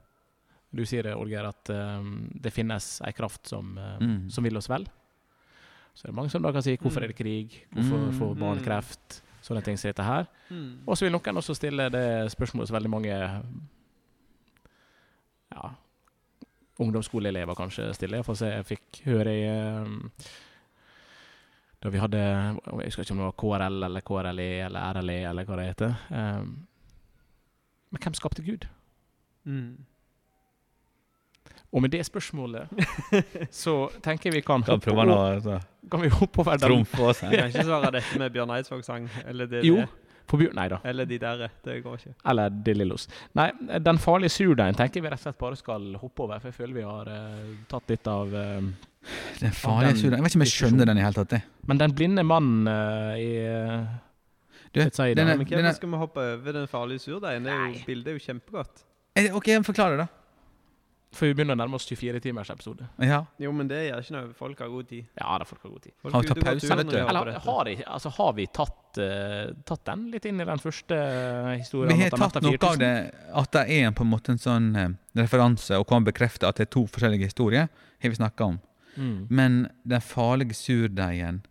Du sier det, Olgeir, at um, det finnes ei kraft som, um, Mm. som vil oss vel. Så det er det mange som da kan si hvorfor Mm. er det krig, hvorfor Mm. får barn Mm. kreft, sånne ting som dette her. Mm. Og så vil noen også stille det spørsmålet som veldig mange ja, ungdomsskoleelever kanskje stiller. Som jeg fikk høre i eh, Da vi hadde Jeg husker ikke om det var KRL eller KRLE eller RLE eller hva det heter. Eh, men hvem skapte Gud? Mm. Og med det spørsmålet så tenker jeg vi kan Kan prøve å kan vi hoppe over den. trumfe oss kan ikke svare dette med Bjørn Eidsvåg-sang. Eller det Jo, det. På bjørn... Nei da. Eller de der. Det går ikke. Eller De Lillos. Nei, den farlige surdeigen tenker jeg vi rett og slett bare skal hoppe over, for jeg føler vi har uh, tatt litt av uh, Den farlige surdeigen. Jeg vet ikke om jeg skjønner den i hele tatt. det. Men den blinde mannen uh, i Du, denne, Men den hvorfor er- skal vi hoppe over den farlige surdeigen? Bildet er jo kjempegodt. OK, forklar det, da. For vi begynner å nærme oss 24 timers episode. Ja. Jo, men det gjør ikke noe. Folk har god tid. Ja, da folk har god tid. Folk Har vi tatt pause, vet du? Eller har, de, altså, har vi tatt, uh, tatt den litt inn i den første eh, historien? Vi har tatt noe av det At det er en på en måte en sånn uh, referanse, og kan bekrefte at det er to forskjellige historier, har vi snakka om. Mm. Men den farlige surdeigen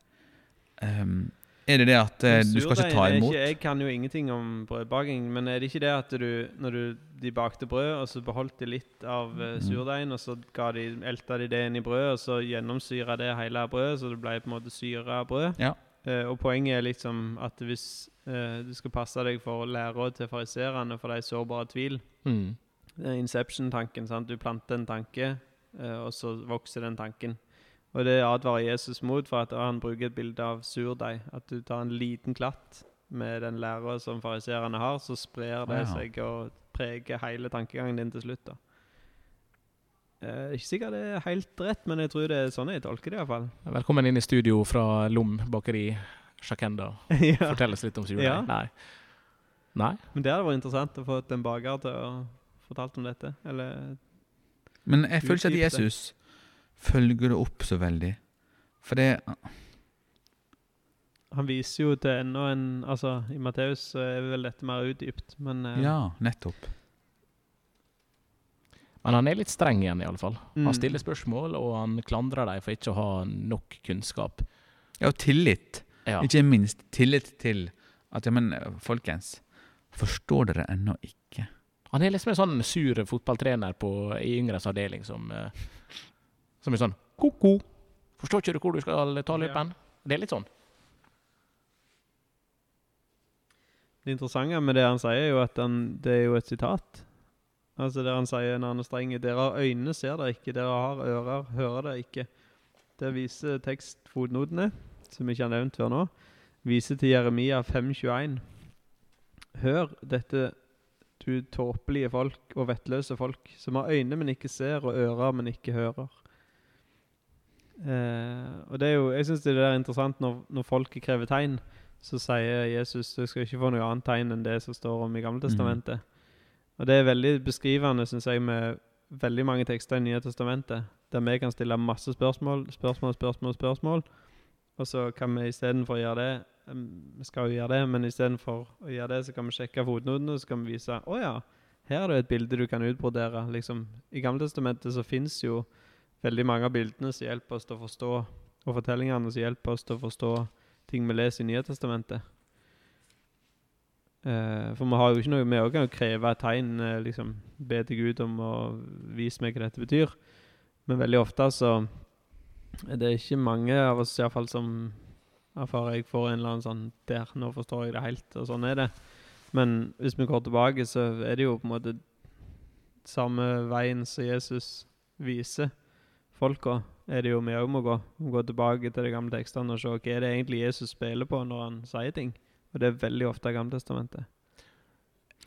ehm, Er det det at eh, du skal ikke ta imot? Ikke, jeg kan jo ingenting om brødbaking, men er det ikke det at du, når du, de bakte brød, og så beholdt de litt av eh, Mm. surdeigen, og så ga de, elta de det inn i brødet, og så gjennomsyra det hele brødet, så det ble på en måte syra brød? Ja. Eh, og poenget er liksom at hvis eh, du skal passe deg for læra til fariserene, for de sårbare tvil Mm. Inception-tanken. sant? Du planter en tanke, eh, og så vokser den tanken. Og det advarer Jesus mot, for at han bruker et bilde av surdeig. At du tar en liten klatt med den læra som fariserene har, så sprer det seg og preger hele tankegangen din til slutt. da. Eh, ikke sikkert det er helt rett, men jeg tror det er sånn jeg tolker det iallfall. Velkommen inn i studio fra Lom bakeri, Sjakenda. ja. Fortell oss litt om surdeig. Ja. Nei. Nei? Men det hadde vært interessant å få en baker til å fortelle om dette. Eller Men jeg føler ikke at. Jesus følger det opp så veldig. For det Han viser jo til enda en Altså, i Matteus er vel dette mer utdypt, men eh, Ja, nettopp. Men han er litt streng igjen, i alle fall. Mm. Han stiller spørsmål, og han klandrer dem for ikke å ha nok kunnskap. Ja, og tillit. Ja. Ikke minst tillit til at ja, men folkens, forstår dere ennå ikke? Han er liksom en sånn sur fotballtrener på, i yngres avdeling som, eh, som er sånn Ko-ko! Forstår ikke du hvor du skal ta løypen? Det er litt sånn. Det interessante med det han sier, er jo at han, det er jo et sitat. Altså Der han sier når han er streng Dere har øyne, ser dere ikke. Dere har ører, hører dere ikke. Det viser tekstfotnotene, som vi ikke er nevnt før nå. Viser til Jeremia 5,21. Hør dette, du tåpelige folk og vettløse folk, som har øyne, men ikke ser, og ører, men ikke hører. Eh, og det er jo, Jeg syns det er interessant når, når folket krever tegn så sier Jesus du skal ikke få noe annet tegn enn det som står om i Gamle Testamentet. Og det er veldig beskrivende, syns jeg, med veldig mange tekster i Nye Testamentet, der vi kan stille masse spørsmål, spørsmål, spørsmål, spørsmål, og så kan vi istedenfor å gjøre det Vi skal jo gjøre det, men istedenfor å gjøre det, så kan vi sjekke fotnotene, og så kan vi vise Å ja, her er det et bilde du kan utbrodere. Liksom, I Gamle Testamentet så fins jo veldig mange av bildene som hjelper oss til å forstå, og fortellingene som hjelper oss til å forstå ting vi leser i Nye Testamentet. Eh, for vi har jo ikke noe kan jo kreve et tegn, eh, liksom be til Gud om å vise meg hva dette betyr. Men veldig ofte så er det ikke mange av oss i fall som erfarer jeg får en eller annen sånn Der, nå forstår jeg det helt, og sånn er det. Men hvis vi går tilbake, så er det jo på en måte samme veien som Jesus viser folka, er det jo vi òg må gå. Gå tilbake til de gamle tekstene og se hva er det egentlig Jesus spiller på når han sier ting. Og det er veldig ofte Gamletestamentet.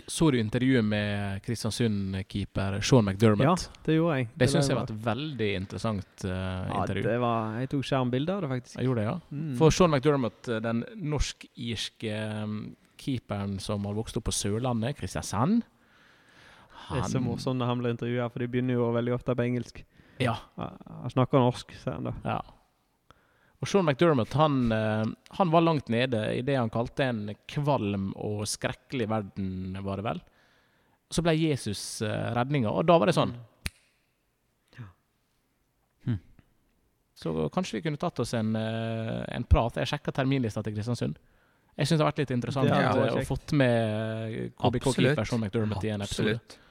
Så du intervjuet med Kristiansund-keeper Sean McDermott? Ja, det gjorde jeg. Det syns jeg var- et veldig interessant intervju. ja, intervju. det var, Jeg tok skjermbilde av det, faktisk. Jeg gjorde det, ja. Mm. For Sean McDermott, eh, den norsk-irske um, keeperen som har vokst opp på Sørlandet, Kristiansand Det er så morsomt når han blir intervjua, for de begynner jo veldig ofte på engelsk. Ja. Han snakker norsk, sier han da. Ja. Og Sean McDermott han, eh, han var langt nede i det han kalte en kvalm og skrekkelig verden, var det vel. Så ble Jesus eh, redninga, og da var det sånn. Hm. Så kanskje vi kunne tatt oss en, eh, en prat. Jeg sjekka terminlista til Kristiansund. Jeg syns det har vært litt interessant å få med KBK-keeper Sean McDermott Absolutt. i en episode.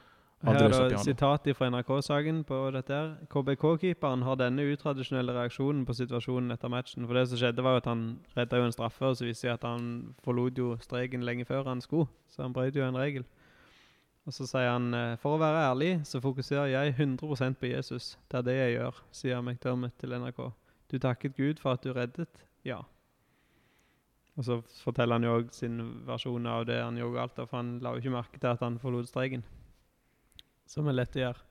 Her det er piano. sitat fra NRK-saken på dette. her. KBK-keeperen har denne utradisjonelle reaksjonen på situasjonen etter matchen. For det som skjedde, var at han redda jo en straffe, og så viste det at han forlot jo streken lenge før han skulle. Så han brøt jo en regel. Og så sier han eh, for å være ærlig så fokuserer jeg 100% på Jesus. Det er det jeg gjør, sier McDermott til NRK. Du takket Gud for at du reddet? Ja. Og så forteller han jo òg sin versjon av det han gjorde galt, for han la jo ikke merke til at han forlot streken. Som er lett å gjøre.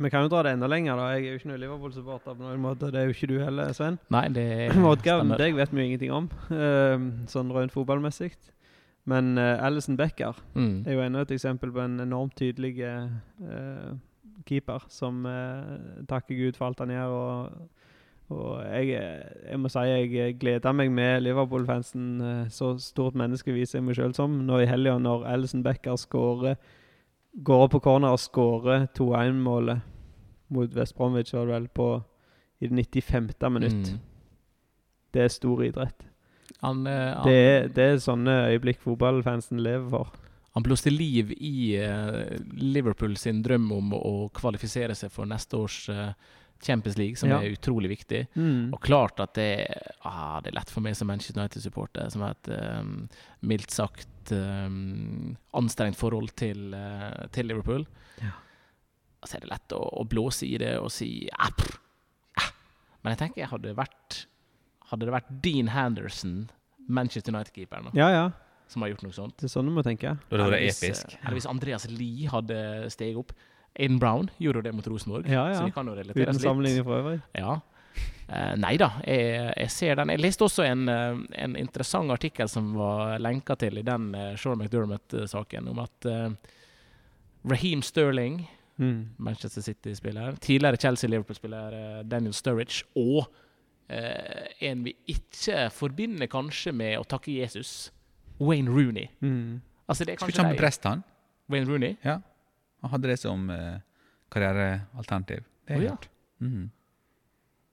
Vi kan jo dra det enda lenger. da. Jeg er jo ikke noen Liverpool-supporter. på noen måte. Det er jo ikke du heller, Svein. Nei, det stemmer. deg vet vi jo ingenting om, uh, sånn rønt fotballmessig. Men uh, Alison Becker Mm. er jo enda et eksempel på en enormt tydelig uh, keeper som uh, takker Gud for alt han gjør. Og, og jeg, jeg må si jeg gleder meg med Liverpool-fansen, så stort menneske viser jeg meg sjøl som, nå i helga når Alison Becker skårer går opp på corner og skårer 2-1-målet mot West Bromwich var det vel på i det 95. minutt. Mm. Det er stor idrett. Han, eh, han, Det er, det er sånne øyeblikk fotballfansen lever for. han blåste liv i uh, Liverpool sin drøm om å kvalifisere seg for neste års eh, Champions League, som Ja. er utrolig viktig. Mm. Og klart at det, ah, det er lett for meg som Manchester United-supporter, som har et um, mildt sagt um, anstrengt forhold til, uh, til Liverpool. Ja. Så er det lett å, å blåse i det og si ah, ah. Men jeg tenker hadde det vært Hadde det vært Dean Henderson, Manchester United-keeperen, Ja, ja. som har gjort noe sånt Det er sånn du må tenke. Hvis, episk. Eller hvis Andreas Lie hadde steget opp. Aiden Brown gjorde jo det mot Rosenborg, Ja, så vi kan jo relatere Uten litt. sammenligning for øvrig. Ja. Uh, nei da, jeg, jeg ser den. Jeg leste også en, eh, en interessant artikkel som var lenka til i den uh, Sean McDermott-saken, om at uh, Raheem Sterling, Mm. Manchester City-spiller, tidligere Chelsea-Liverpool-spiller eh, Daniel Sturridge, og Uh, en vi ikke forbinder kanskje med å takke Jesus, Wayne Rooney. Mm. Altså det er Skulle ikke han de- prest han? Wayne Rooney? Ja. Han hadde det som uh, karrierealternativ. Det Å, oh, ja. Mhm.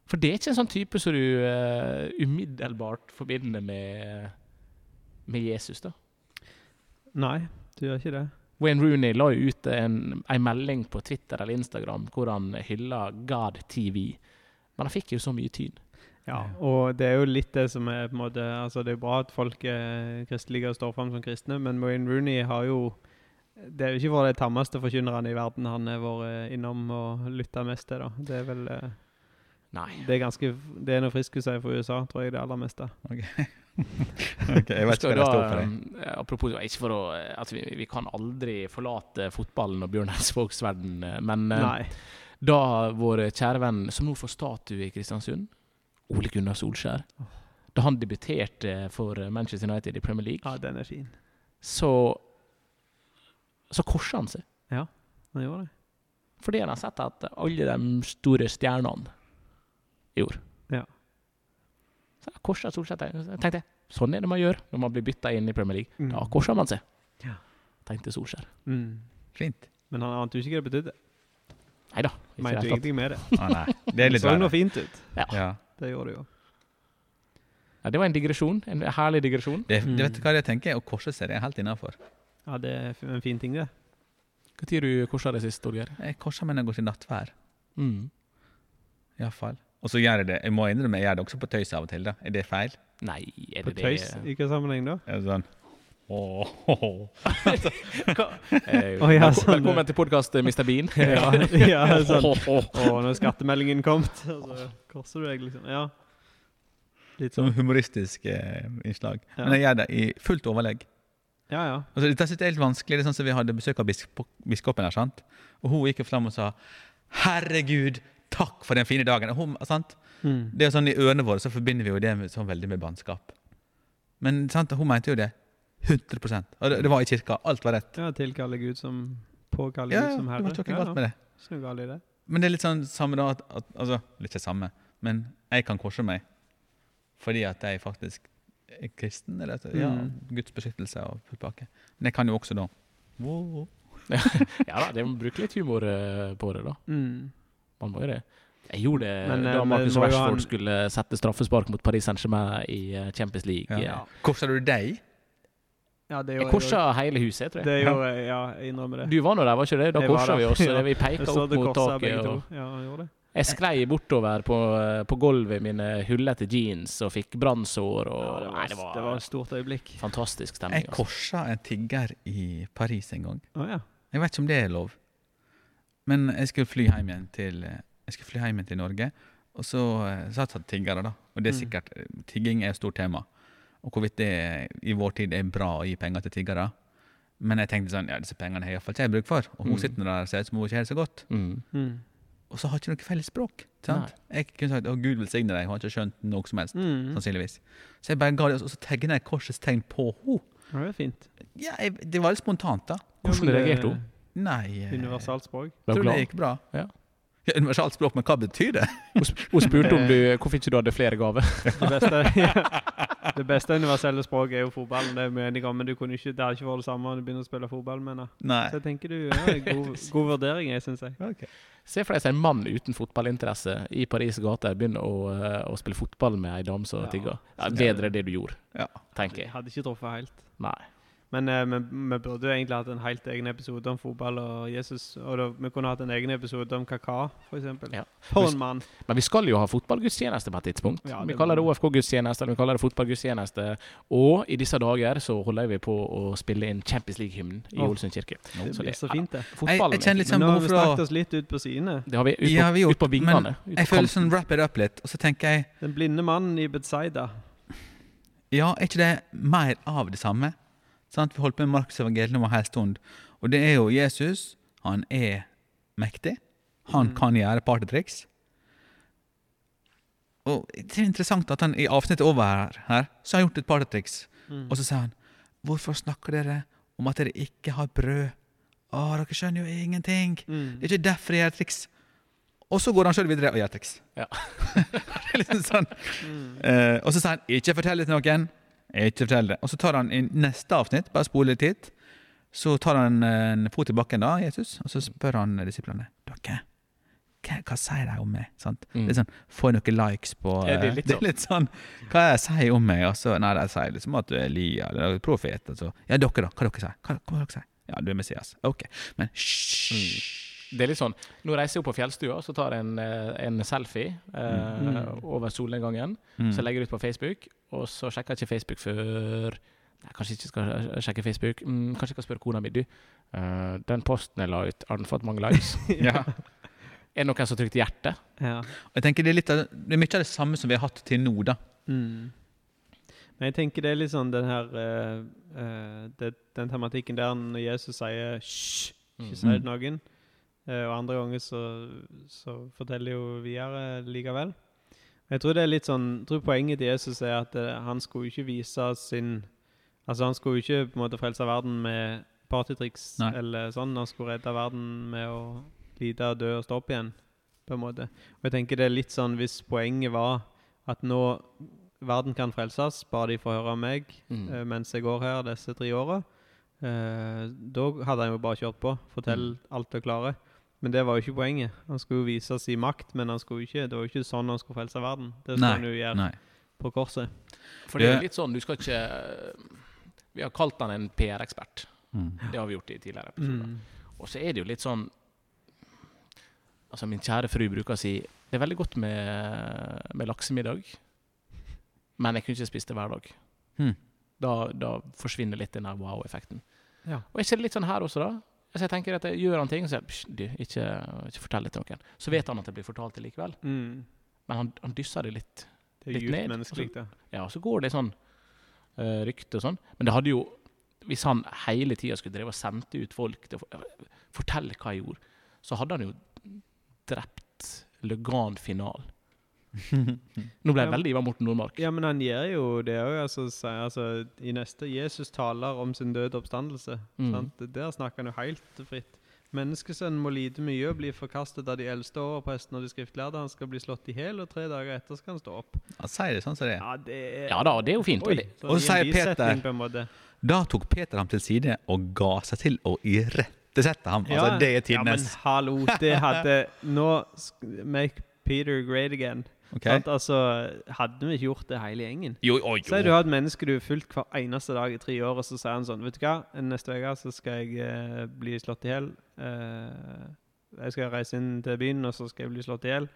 For det er ikke en sånn type som du uh, umiddelbart forbinder med, med Jesus, da. Nei, du gjør ikke det. Wayne Rooney la jo ut en, en melding på Twitter eller Instagram hvor han hylla God TV. Men han fikk jo så mye tyn. Ja, og det er jo litt det som er på en måte Altså, det er jo bra at folk er kristelige og står fram som kristne, men Wayne Rooney har jo Det er jo ikke for de tammeste forkynnerne i verden han har vært innom og lytta mest til, da. Det er vel eh, Nei. Det er ganske Det er noe friskuset for USA, tror jeg, det aller meste. Ok, jeg vet ikke hva det står for. det. eh, apropos, ikke for å eh, at vi, vi kan aldri forlate fotballen og Bjørn Eidsvågs verden, eh, men eh, Nei. da vår kjære venn, som nå får statue i Kristiansund, Ole Gunnar Solskjær Da han debuterte for Manchester United i Premier League, Ja, den er fin. så så korsa han seg. Han gjorde det. Fordi han har sett at alle de store stjernene gjorde. Ja. Så jeg korsa Solskjær. Jeg tenkte sånn er det man gjør når man blir bytta inn i Premier League. Mm. Da korser man seg, Ja. tenkte Solskjær. Mm. Fint. Men han ante jo ikke hva det betydde. Nei da. Mente jo ingenting med det. Ah, nei, det er litt så noe fint ut. Ja. Det gjorde det jo. Ja, det var en digresjon. En herlig digresjon. Det, Mm. det vet du hva jeg tenker? Å korse seg, det er helt innafor. Ja, det er en fin ting, det. Når du korsa det sist, Torgeir? Jeg korsa meg når jeg går til nattvær. Mm. Iallfall. Og så gjør jeg det. Jeg må innrømme, jeg gjør det også på tøys av og til. da. Er det feil? Nei, er På det tøys. I hvilken sammenheng da? Er det sånn Åh, åh. Eh, oh, ja, sånn, Velkommen til podkast, Mr. Bean. Ja, ja sånn. Når ho. Å, er skattemeldingen kom, Og så korser du deg, liksom. Ja. Litt Som sånn. humoristisk eh, innslag. Ja. Men jeg gjør det i fullt overlegg. Ja, ja. Altså, dette synes jeg er helt vanskelig. Det er sånn som Vi hadde besøk av bisk biskopen her, sant? og hun gikk jo fram og sa 'Herregud, takk for den fine dagen'. Og hun, sant? Mm. Det er jo sånn I ørene våre så forbinder vi jo det med, sånn veldig med bannskap. Men sant? hun mente jo det. 100 Og det, det var i kirka. Alt var rett. Ja, tilkalle Gud som Påkalle Ja, Gud ja, som det herre. var ikke ja, med det. Noe i det. Men det er litt sånn samme da at, at Altså, litt ikke samme, men jeg kan korse meg fordi at jeg faktisk kristen. Eller mm. ja. Guds beskyttelse og full pakke. Men jeg kan jo også da wow. Ja da, det må bruke litt humor eh, på det, da. Mm. Man må jo det. Jeg gjorde det Men, eh, da Marcus må Rashford han- skulle sette straffespark mot Paris Saint-Germain i eh, Champions League. Ja. Ja. Korsa du deg? Ja, det Jeg korsa hele huset, tror jeg. Det gjorde jeg, ja. Jeg innrømmer det. Du var nå der, var ikke det? Da korsa vi oss. Ja. Vi peka opp mot taket. to. Og Ja, jeg gjorde det. Jeg sklei bortover på, på gulvet i mine hullete jeans og fikk brannsår. Og, Ja, det, var, nei, det var, det var et stort øyeblikk. fantastisk stemning. Jeg Altså. korsa en tigger i Paris en gang. Oh, ja. Jeg vet ikke om det er lov. Men jeg skulle fly hjem igjen til, jeg skulle fly hjem igjen til Norge. Og så eh, satt jeg tiggere, da. Og det er Mm. sikkert Tigging er et stort tema. Og hvorvidt det i vår tid er bra å gi penger til tiggere. Men jeg tenkte sånn, ja, disse pengene har iallfall ikke jeg bruk for. Og hun Mm. sitter der og ser ut som hun ikke har det så godt. Mm. Og så har ikke noe felles språk. Sant? Jeg kunne sagt 'Å, Gud velsigne deg', hun har ikke skjønt noe som helst. Mm. sannsynligvis. Så jeg bare ga det, og så tegna jeg korsets tegn på henne. Ja, det er fint. Ja, jeg, det var litt spontant, da. Hvordan reagerte hun? Nei eh, Universalt språk. Jeg Tror det gikk bra. Ja. Ja, universalt språk, men hva betyr det? Hun spurte om du, hvorfor ikke du hadde flere gaver. Det beste, det beste universelle språket er jo fotballen, det er vi enige om. Men du kunne ikke, det hadde ikke vært det samme om du begynner å spille fotball. mener jeg. Så jeg tenker du ja, god, god vurdering, jeg syns jeg. Se for deg en mann uten fotballinteresse i Paris gater begynne å, eh, å spille fotball med ei dame som Ja. tigger. Ja, bedre det du gjorde, Ja. tenker Jeg jeg. hadde ikke truffet helt. Nei. Men eh, vi, vi burde jo egentlig hatt en helt egen episode om fotball og Jesus. Og da, vi kunne hatt en egen episode om Kaka, f.eks. Ja. For en mann! Men vi skal jo ha fotballgudstjeneste på et tidspunkt. Ja, vi kaller det OFK-gudstjeneste, eller vi kaller det fotballgudstjeneste. Og i disse dager så holder vi på å spille inn Champions League-hymnen i oh. Ålesund kirke. Det blir så fint, det. Fotballen jeg kjenner litt sånn nå har vi snakket oss litt ut på sidene. Det har vi ut Ja, vi gjort, ut på vingene. Men Jeg føler sånn wrap it up litt, og så tenker jeg Den blinde mannen i Betzaida. Ja, er ikke det mer av det samme? Sant? Vi holdt på med Markus evangelium en hel stund, og det er jo Jesus. Han er mektig. Han Mm. kan gjøre partytriks. Og det er interessant at han i avsnittet over her, her så har han gjort et partytriks. Mm. Og så sier han Hvorfor snakker dere om at dere ikke har brød? Å, dere skjønner jo ingenting. Mm. Det er ikke derfor jeg gjør triks. Og så går han sjøl videre og gjør triks. Ja. det er liksom sånn. Mm. Uh, og så sier han 'ikke fortell det til noen'. Ikke fortell det. Og så tar han i neste avsnitt, bare spole litt hit, så tar han eh, en fot i bakken, da, Jesus, og så spør han disiplene dere, hva, hva sier de om meg? Mm. Litt sånn, Får jeg noen likes på Er det eh, litt det sånn? er litt sånn Hva jeg det sier om meg? Og så, nei, de sier liksom at du er Elia eller er profet. Altså. ja, dere, da? Hva dere sier Hva, hva dere sier? Ja, du er Messias. Ok. Men hysj! Det er litt sånn Nå reiser jeg opp på fjellstua så tar jeg en, eh, en selfie eh, Mm. over solnedgangen. Mm. Så legger jeg ut på Facebook, og så sjekker jeg ikke Facebook før Nei, Kanskje ikke skal sjekke Facebook. Mm, kanskje jeg skal spørre kona mi. Du, uh, den posten jeg la ut, har den fått mange likes? Ja. er det noen som trykte hjerte? Ja. Og jeg tenker det er, litt av, det er mye av det samme som vi har hatt til nå, da. Mm. Men jeg tenker det er litt sånn den her uh, uh, det, Den tematikken der når Jesus sier 'hysj', ikke si det til noen. Eh, og andre ganger så, så forteller jo videre likevel. Jeg tror det er litt sånn Jeg tror poenget til Jesus er at eh, han skulle ikke vise sin Altså Han skulle ikke på en måte frelse verden med partytriks Nei. eller sånn. Han skulle redde verden med å lide og dø og stå opp igjen, på en måte. Og jeg tenker det er litt sånn hvis poenget var at nå verden kan frelses, bare de får høre om meg Mm. eh, mens jeg går her disse tre åra. Eh, da hadde han jo bare kjørt på. Fortell alt du klarer. Men det var jo ikke poenget. Han skulle jo vise sin makt, men han skulle ikke, det var jo ikke sånn han skulle frelse verden. Det skulle han jo gjøre Nei. på korset. For det er litt sånn, du skal ikke Vi har kalt han en PR-ekspert. Mm. Det har vi gjort i tidligere episoder. Og så er det jo litt sånn Altså, min kjære fru bruker å si det er veldig godt med, med laksemiddag, men jeg kunne ikke spist det hver dag. Mm. Da, da forsvinner litt den der wow-effekten. Ja. Og jeg ser det litt sånn her også, da. Altså, jeg tenker at jeg gjør han ting, og så sier «Psj, du, ikke, ikke fortell det til noen. Så vet han at det blir fortalt det likevel. Mm. Men han, han dysser det litt. Det Litt ned, menneskelig, det. Ja, og så går det sånn uh, rykte og sånn. Men det hadde jo Hvis han hele tida skulle drive og sendte ut folk til å fortelle hva jeg gjorde, så hadde han jo drept Le Grand Final. Nå ble jeg Ja. veldig Ivar Morten Nordmark. Ja, men han gjør jo det òg. Altså, altså, I neste Jesus taler om sin døde oppstandelse. Mm. Sant? Der snakker han jo helt fritt. Menneskesønnen må lide mye og bli forkastet av de eldste overprestene og de skriftlærde. Han skal bli slått i hjel, og tre dager etter skal han stå opp. Han sier det sånn som det er. Ja, det er Ja da, det er jo fint. Oi, og sånn så sier Peter- På en måte. Da tok Peter ham til side og ga seg til å irettesette ham. Altså, det er Ja, men hallo, det hadde Nå Make Peter great again. Ok? Sant? Altså, hadde vi ikke gjort det hele gjengen Jo, oi, Si du har et menneske du har fulgt hver eneste dag i tre år, og så sier han sånn Vet du hva, neste uke så skal jeg eh, bli slått i hjel. Eh, jeg skal reise inn til byen, og så skal jeg bli slått i hjel.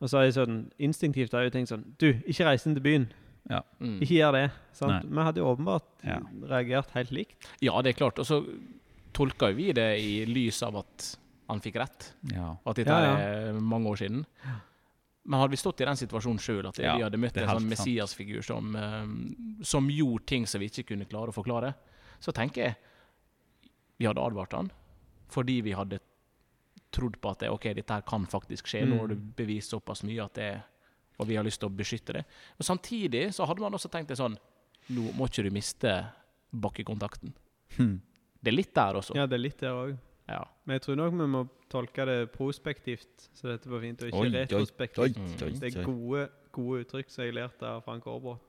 Og så har jeg sånn instinktivt har jeg tenkt sånn Du, ikke reise inn til byen. Mm. Ikke gjør det. Sant? Vi hadde jo åpenbart Ja. reagert helt likt. Ja, det er klart. Og så tolka vi det i lys av at han fikk rett. Ja. At dette Ja, ja. er mange år siden. Men hadde vi stått i den situasjonen sjøl, at Ja, vi hadde møtt en sånn. Messias-figur som, eh, som gjorde ting som vi ikke kunne klare å forklare, så tenker jeg vi hadde advart han. Fordi vi hadde trodd på at det, ok, dette her kan faktisk skje. Nå har du Mm. bevist såpass mye at det Og vi har lyst til å beskytte det. Men Samtidig så hadde man også tenkt det sånn Nå må ikke du miste bakkekontakten. Hmm. Det er litt der også. Ja, det er litt der òg. Ja. Men jeg tror nok vi må tolke det prospektivt, så dette var fint, og ikke Oi, retrospektivt. oi, Mm. oi, Det er gode, gode uttrykk som jeg lærte av Frank Aarebrot.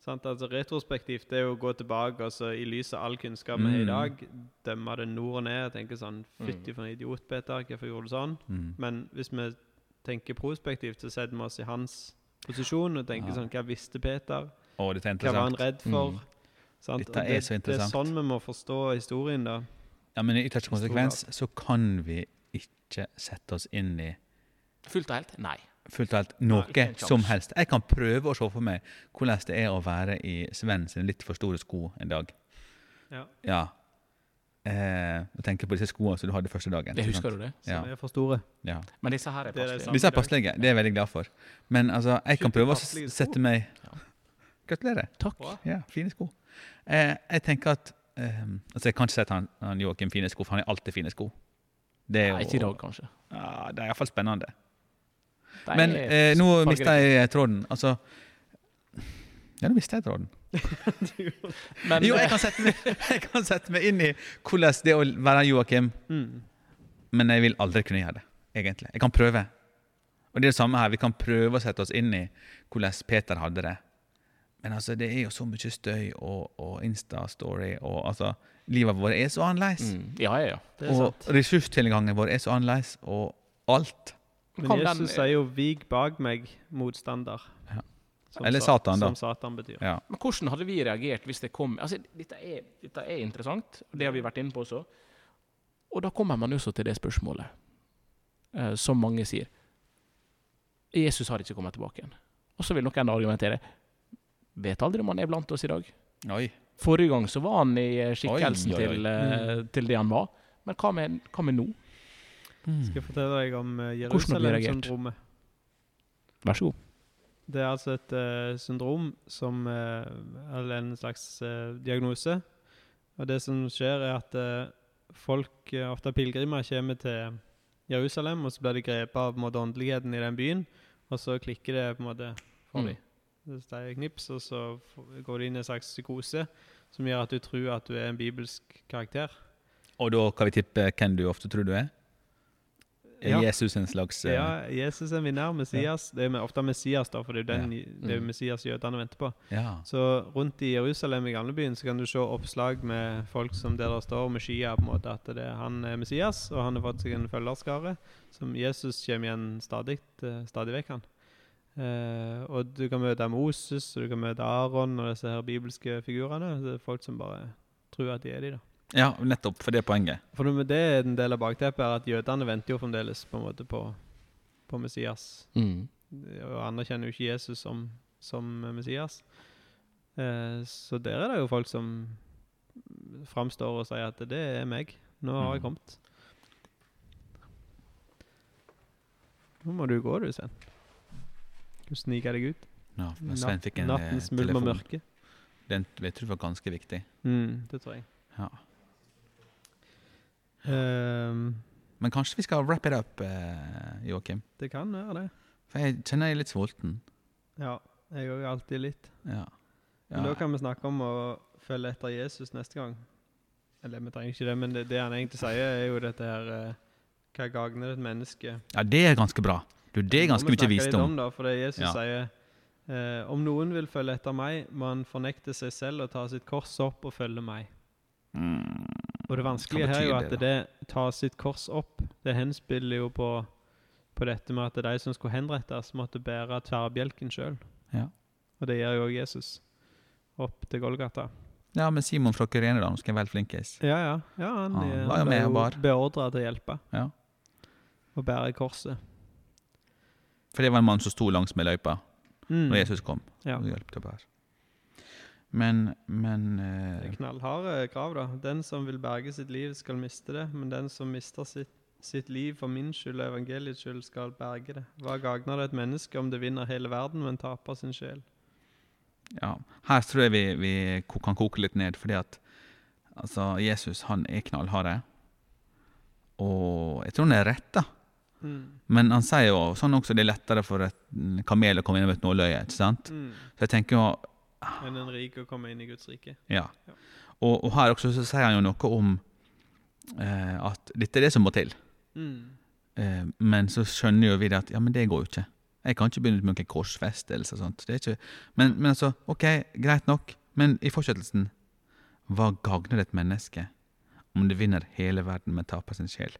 Sant? Altså, retrospektivt det er å gå tilbake og så i lys av all kunnskap vi har i Mm. dag, dømme det nord og ned og tenke sånn Fytti Mm. for en idiot, Peter, hvorfor gjorde du sånn? Mm. Men hvis vi tenker prospektivt, så setter vi oss i hans posisjon og tenker Ja. sånn Hva visste Peter? Å, er Hva var han redd for? Mm. Sant? Dette er det, så Det er sånn vi må forstå historien, da. Ja, men i ytterste konsekvens så kan vi ikke sette oss inn i Fullt og helt? Nei. fullt og helt noe som helst. Jeg kan prøve å se for meg hvordan det er å være i Sven sine litt for store sko en dag. Ja. Ja. Eh, jeg tenker på disse skoene som du hadde første dagen. Det husker sant? du det? Som Ja. er for store. Ja. Men disse her er passelige. Disse er passelige. Det er jeg veldig glad for. Men altså, jeg kan prøve å sette meg Ja. Gratulerer. Takk. Ja, fine sko. Eh, jeg tenker at eh, Altså, jeg kan ikke sette han, han Joakim fine sko, for han har alltid fine sko. Det er Nei, ikke i dag, kanskje. Ja, det er iallfall spennende. Er Men er eh, nå mista jeg tråden. Altså Ja, nå mista jeg tråden. Men, Jo, jeg kan, meg, jeg kan sette meg inn i hvordan det er å være Joakim, Mm. men jeg vil aldri kunne gjøre det, egentlig. Jeg kan prøve. Og det er det samme her. Vi kan prøve å sette oss inn i hvordan Peter hadde det. Men altså, det er jo så mye støy og, og Insta-story og altså Livet vårt er så annerledes. mm, Ja, ja, ja. Og ressurstilgangen vår er så annerledes, og alt. Men Kom Jesus sier jo 'vik bak meg, motstander'. Ja. Eller sa- Satan, da. Som Satan betyr. Ja. Men hvordan hadde vi reagert hvis det kom altså, dette, er, dette er interessant, det har vi vært inne på også. Og da kommer man også til det spørsmålet, eh, som mange sier. Jesus har ikke kommet tilbake igjen. Og så vil noen argumentere. Vet aldri om han er blant oss i dag. Oi. Forrige gang så var han i eh, skikkelsen Oi, oi, oi. Til, mm. til det han var. Men hva med, hva med nå? Skal jeg fortelle deg om reagert? Jerusalem-syndromet? Vær så god. Det er altså et uh, syndrom som uh, Eller en slags uh, diagnose. Og det som skjer, er at eh, folk, eh, ofte pilegrimer, kommer til Jerusalem, og så blir de grepet av på måte, åndeligheten i den byen, og så klikker det på en måte for Mm. dem. Det er knips, og så går det inn i en slags psykose som gjør at du tror at du er en bibelsk karakter. Og da kan vi tippe hvem du ofte tror du er? Er Ja. Jesus en slags uh... Ja, Jesus er vinner, Messias. Det er ofte Messias, da, for det er jo den, det er Mm. Messias jødene venter på. ja. Så rundt i Jerusalem i gamlebyen så kan du se oppslag med folk som der det står skia på en måte, at det er, han er Messias, og han har fått seg en følgerskare. Som Jesus kommer igjen stadig, eh, stadig vekk, han. Eh, og du kan møte Moses, og du kan møte Aron og disse her bibelske figurene. Det er folk som bare tror at de er de, da. ja, nettopp. For det er poenget. For det det er en del av bakteppet, er at jødene venter jo fremdeles på en måte på, på Messias. Mm. og anerkjenner jo ikke Jesus som, som Messias. Eh, så der er det jo folk som framstår og sier at det er meg. Nå har jeg Mm. kommet. Nå må du gå, du, Sven. Du sniker deg ut. Ja, men Sven fikk en eh, Nattens mulm og mørke. Den vet du var ganske viktig. Mm, det tror jeg. Ja. Um, Men kanskje vi skal wrap it up, eh, Joakim? det kan være det. For jeg kjenner jeg er litt sulten. Ja, jeg òg alltid litt. Ja. Men da kan vi snakke om å følge etter Jesus neste gang. Eller vi trenger ikke det, men det, det han egentlig sier, er jo dette her eh, Hva gagner et menneske? ja, det er ganske bra. Du, det er ganske mye visdom. Om, da, for det Jesus Ja. sier eh, Om noen vil følge etter meg, må han fornekte seg selv og ta sitt kors opp og følge meg. Mm. Og det vanskelige her er jo at det, det, ta sitt kors opp, det henspiller jo på på dette med at det de som skulle henrettes, måtte bære tverrbjelken sjøl. Ja. Og det gjør jo også Jesus opp til Golgata. Ja, men Simon fra Kyrene, da, han skal være flinkis. Ja, ja. ja han, Han eh, var jo med og bar. beordra til å hjelpe. Ja. Og bære korset. For det var en mann som sto langs med løypa Mm. når Jesus kom Ja. og hjalp til å bære. Men, uh, Det eh, er knallharde krav, da. Den som vil berge sitt liv, skal miste det. Men den som mister sitt, sitt liv for min skyld og evangeliets skyld, skal berge det. Hva gagner det et menneske om det vinner hele verden, men taper sin sjel? ja, her tror jeg vi, vi kan koke litt ned, fordi at altså, Jesus han er knallhard. Og jeg tror han er rett, da. Mm. Men han sier jo sånn også det er lettere for et kamel å komme inn over et nåløye. ikke sant? Mm. Så jeg tenker jo Enn en rik å komme inn i Guds rike. Ja. Ja. Og, og her også så sier han jo noe om eh, at dette er det som må til. Mm. Eh, men så skjønner jo vi det at ja, men det går jo ikke. Jeg kan ikke begynne med noen korsfestelse og sånt. Det ikke, men, men altså, ok, greit nok. Men i fortsettelsen Hva gagner et menneske om det vinner hele verden, men taper sin sjel?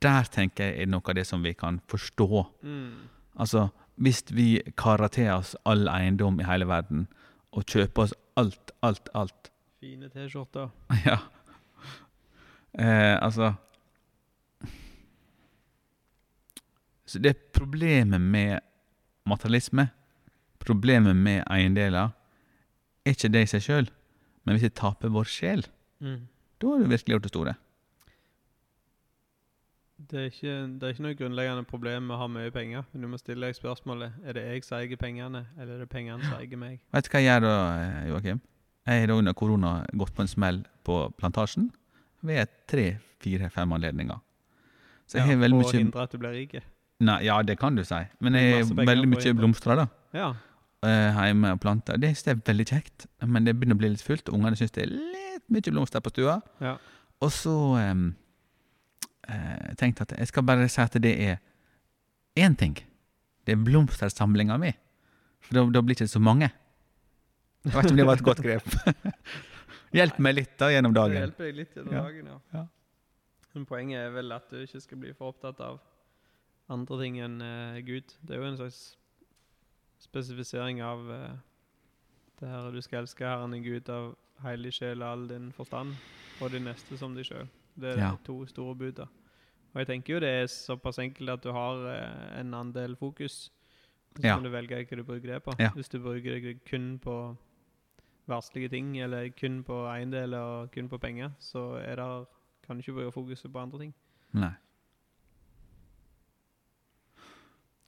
Der tenker jeg er noe av det som vi kan forstå. Mm. Altså, hvis vi karer til oss all eiendom i hele verden, og kjøper oss alt, alt, alt Fine T-skjorter. Ja. Eh, altså Så det er problemet med materialisme, problemet med eiendeler, er ikke det i seg sjøl, men hvis vi taper vår sjel, Mm. da har du virkelig gjort det store. Det er, ikke, det er ikke noe grunnleggende problem med å ha mye penger. Men du må stille deg spørsmålet er det jeg som eier pengene, eller er det pengene som eier meg. Vet du hva jeg gjør da, eh, Joakim? Jeg har da under korona gått på en smell på plantasjen ved tre, fire, fem anledninger. Så jeg har veldig For å hindre at du blir rik. Nei, Ja, det kan du si. Men jeg har veldig mye blomster, da. Ja. eh, hjemme og planter. Det synes jeg er veldig kjekt, men det begynner å bli litt fullt. Ungene syns det er litt mye blomster på stua. ja. Og så um, eh, tenkte at jeg skal bare si at det er én ting. Det er blomstersamlinga mi. For da, da blir det ikke så mange. Jeg vet ikke om det var et godt grep. Hjelp meg litt da gjennom dagen. Det hjelper deg litt gjennom Ja. dagen, ja. Ja. Men poenget er vel at du ikke skal bli for opptatt av andre ting enn uh, Gud. Det er jo en slags spesifisering av uh, det her du skal elske Herren din Gud av hele din sjel og all din forstand, og din neste som deg sjøl. Det er Ja. de to store buda. Og jeg tenker jo det er såpass enkelt at du har eh, en andel fokus. Så Ja. kan du velge hva du bruker det på. Ja. Hvis du bruker det kun på verslige ting, eller kun på eiendeler og kun på penger, så er der, kan du ikke bruke fokuset på andre ting. Nei.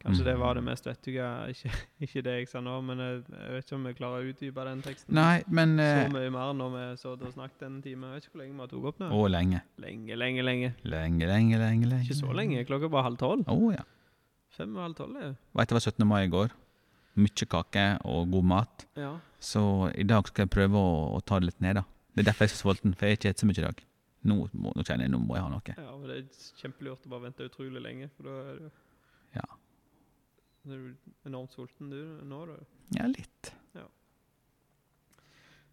Kanskje Mm. det var det mest vettuge. Ikke, ikke det jeg sa nå, men jeg, jeg vet ikke om vi klarer å utdype den teksten Nei, men så eh, mye mer når vi så og snakket en time. Jeg vet ikke hvor lenge vi har tatt opp nå. Å, lenge. Lenge, lenge, lenge. Lenge, lenge, lenge. lenge. Ikke så lenge. Klokka er bare halv tolv. Å ja. Fem og halv tolv, ja. Vet Veit det var 17. mai i går. Mye kake og god mat. Ja. Så i dag skal jeg prøve å, å ta det litt ned, da. Det er derfor jeg er så sulten, for jeg har ikke spist så mye i dag. Nå, må, nå kjenner jeg nå må jeg ha noe. ja, men det er kjempelurt å bare vente utrolig lenge, for da er det. Da er du enormt sulten du nå, du? Ja, litt.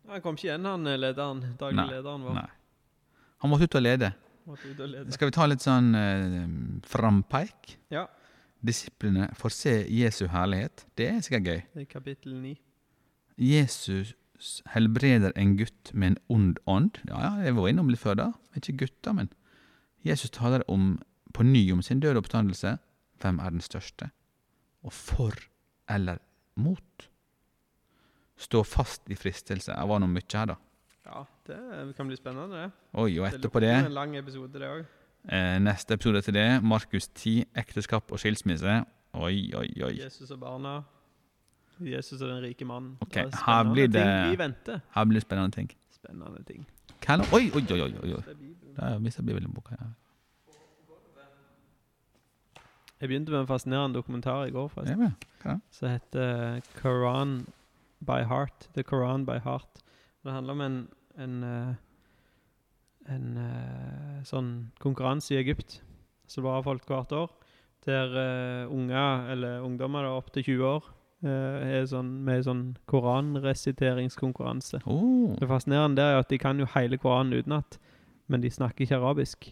Han kom ikke igjen, han eh, lederen. Daglig lederen vår. Nei. Han måtte ut og lede. Måtte ut og lede. Skal vi ta litt sånn uh, frampeik? Ja. Disiplene får se Jesu herlighet. Det er sikkert gøy. Det er kapittel 9. Jesus helbreder en gutt med en ond ånd. Ja, ja, jeg var innom litt før da. Ikke gutter, men Jesus taler om, på ny om sin døde oppstandelse. Hvem er den største? Og for eller mot? Stå fast i fristelse. Det var noe mye her, da. Ja, det kan bli spennende, det. Oi, og etterpå det. det, En lang episode, det òg. eh, neste episode til det, Markus 10, ekteskap og skilsmisse. Oi, oi, oi. Jesus og barna. Jesus og den rike mannen. Okay, er her blir det- ting vi venter. Her blir det spennende ting. Spennende ting. Det? Oi, oi, oi, oi, oi. Det er Bibelen. Det er visst det blir vel en bok her. Jeg begynte med en fascinerende dokumentar i går, Ja, forresten. Som heter Koran by Heart. The Koran by Heart. Det handler om en en, en, en eh, sånn konkurranse i Egypt som bare folk hvert år, der uh, unger, eller ungdommer opp til 20 år, uh, er sånn, med sånn koranresiteringskonkurranse. Oh. Det fascinerende der er at de kan jo hele Koranen utenat, men de snakker ikke arabisk.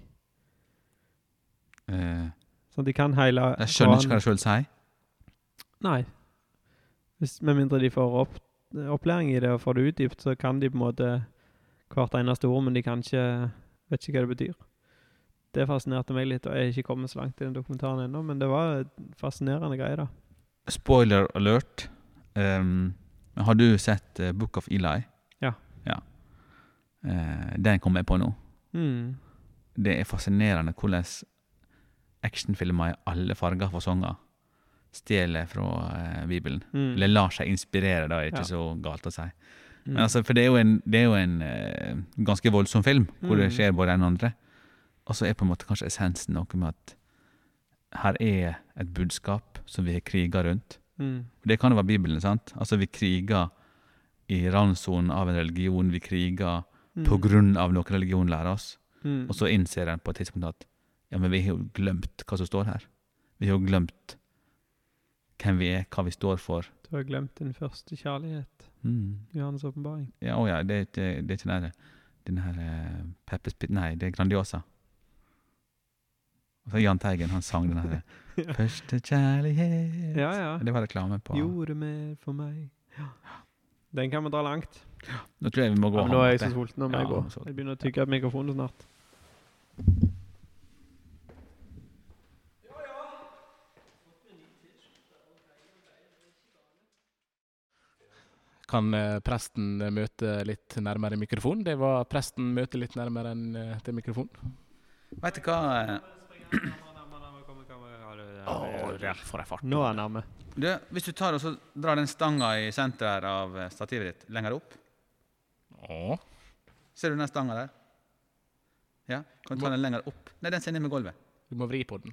Eh, At de kan hele Jeg skjønner ikke hva Koranen. de sjøl sier. Nei. Hvis, med mindre de får opp, opplæring i det og får det utdypt, så kan de på en måte hvert eneste ord, men de kan ikke vet ikke hva det betyr. Det fascinerte meg litt, og jeg er ikke kommet så langt i den dokumentaren ennå, men det var en fascinerende greie, da. Spoiler alert. Um, har du sett uh, Book of Eli? Ja. ja. Uh, den kom jeg på nå. Mm. Det er fascinerende hvordan actionfilmer i alle farger og fasonger stjeler fra eh, Bibelen. Mm. Eller lar seg inspirere, da, er ikke Ja. så galt å si. Mm. Men altså, for det er jo en, det er jo en eh, ganske voldsom film, hvor det Mm. skjer både en og andre. Og så er på en måte kanskje essensen noe med at her er et budskap som vi har kriga rundt. Mm. Det kan jo være Bibelen, sant? Altså, vi kriger i randsonen av en religion. Vi kriger Mm. på grunn av noe religion lærer oss. Mm. Og så innser en på et tidspunkt at ja, men vi har jo glemt hva som står her. Vi har jo glemt hvem vi er, hva vi står for. Du har glemt din første kjærlighet. Mm. Johannes åpenbaring. Ja, å ja, det ikke, det er ikke den der, den her uh, Peppers Pit Nei, det er Grandiosa. Og så Jahn Teigen, han sang den her Første kjærlighet. Ja, ja. Det var reklame på Gjorde mer for meg. Ja. Den kan vi dra langt. Nå tror jeg vi må gå Ja, men nå er jeg så sulten. Nå må Ja, jeg gå. Jeg begynner å tygge av mikrofonen snart. Kan eh, presten møte litt nærmere mikrofon? Det var presten møte litt nærmere enn eh, til mikrofon. Vet du hva? får jeg fart. Nå er han nærme. Du, hvis du tar og så drar den stanga i senteret av eh, stativet ditt lenger opp Å, Ser du den stanga der? Ja? Kan du ta den lenger opp? Nei, den ser ned med gulvet. du må vri på den.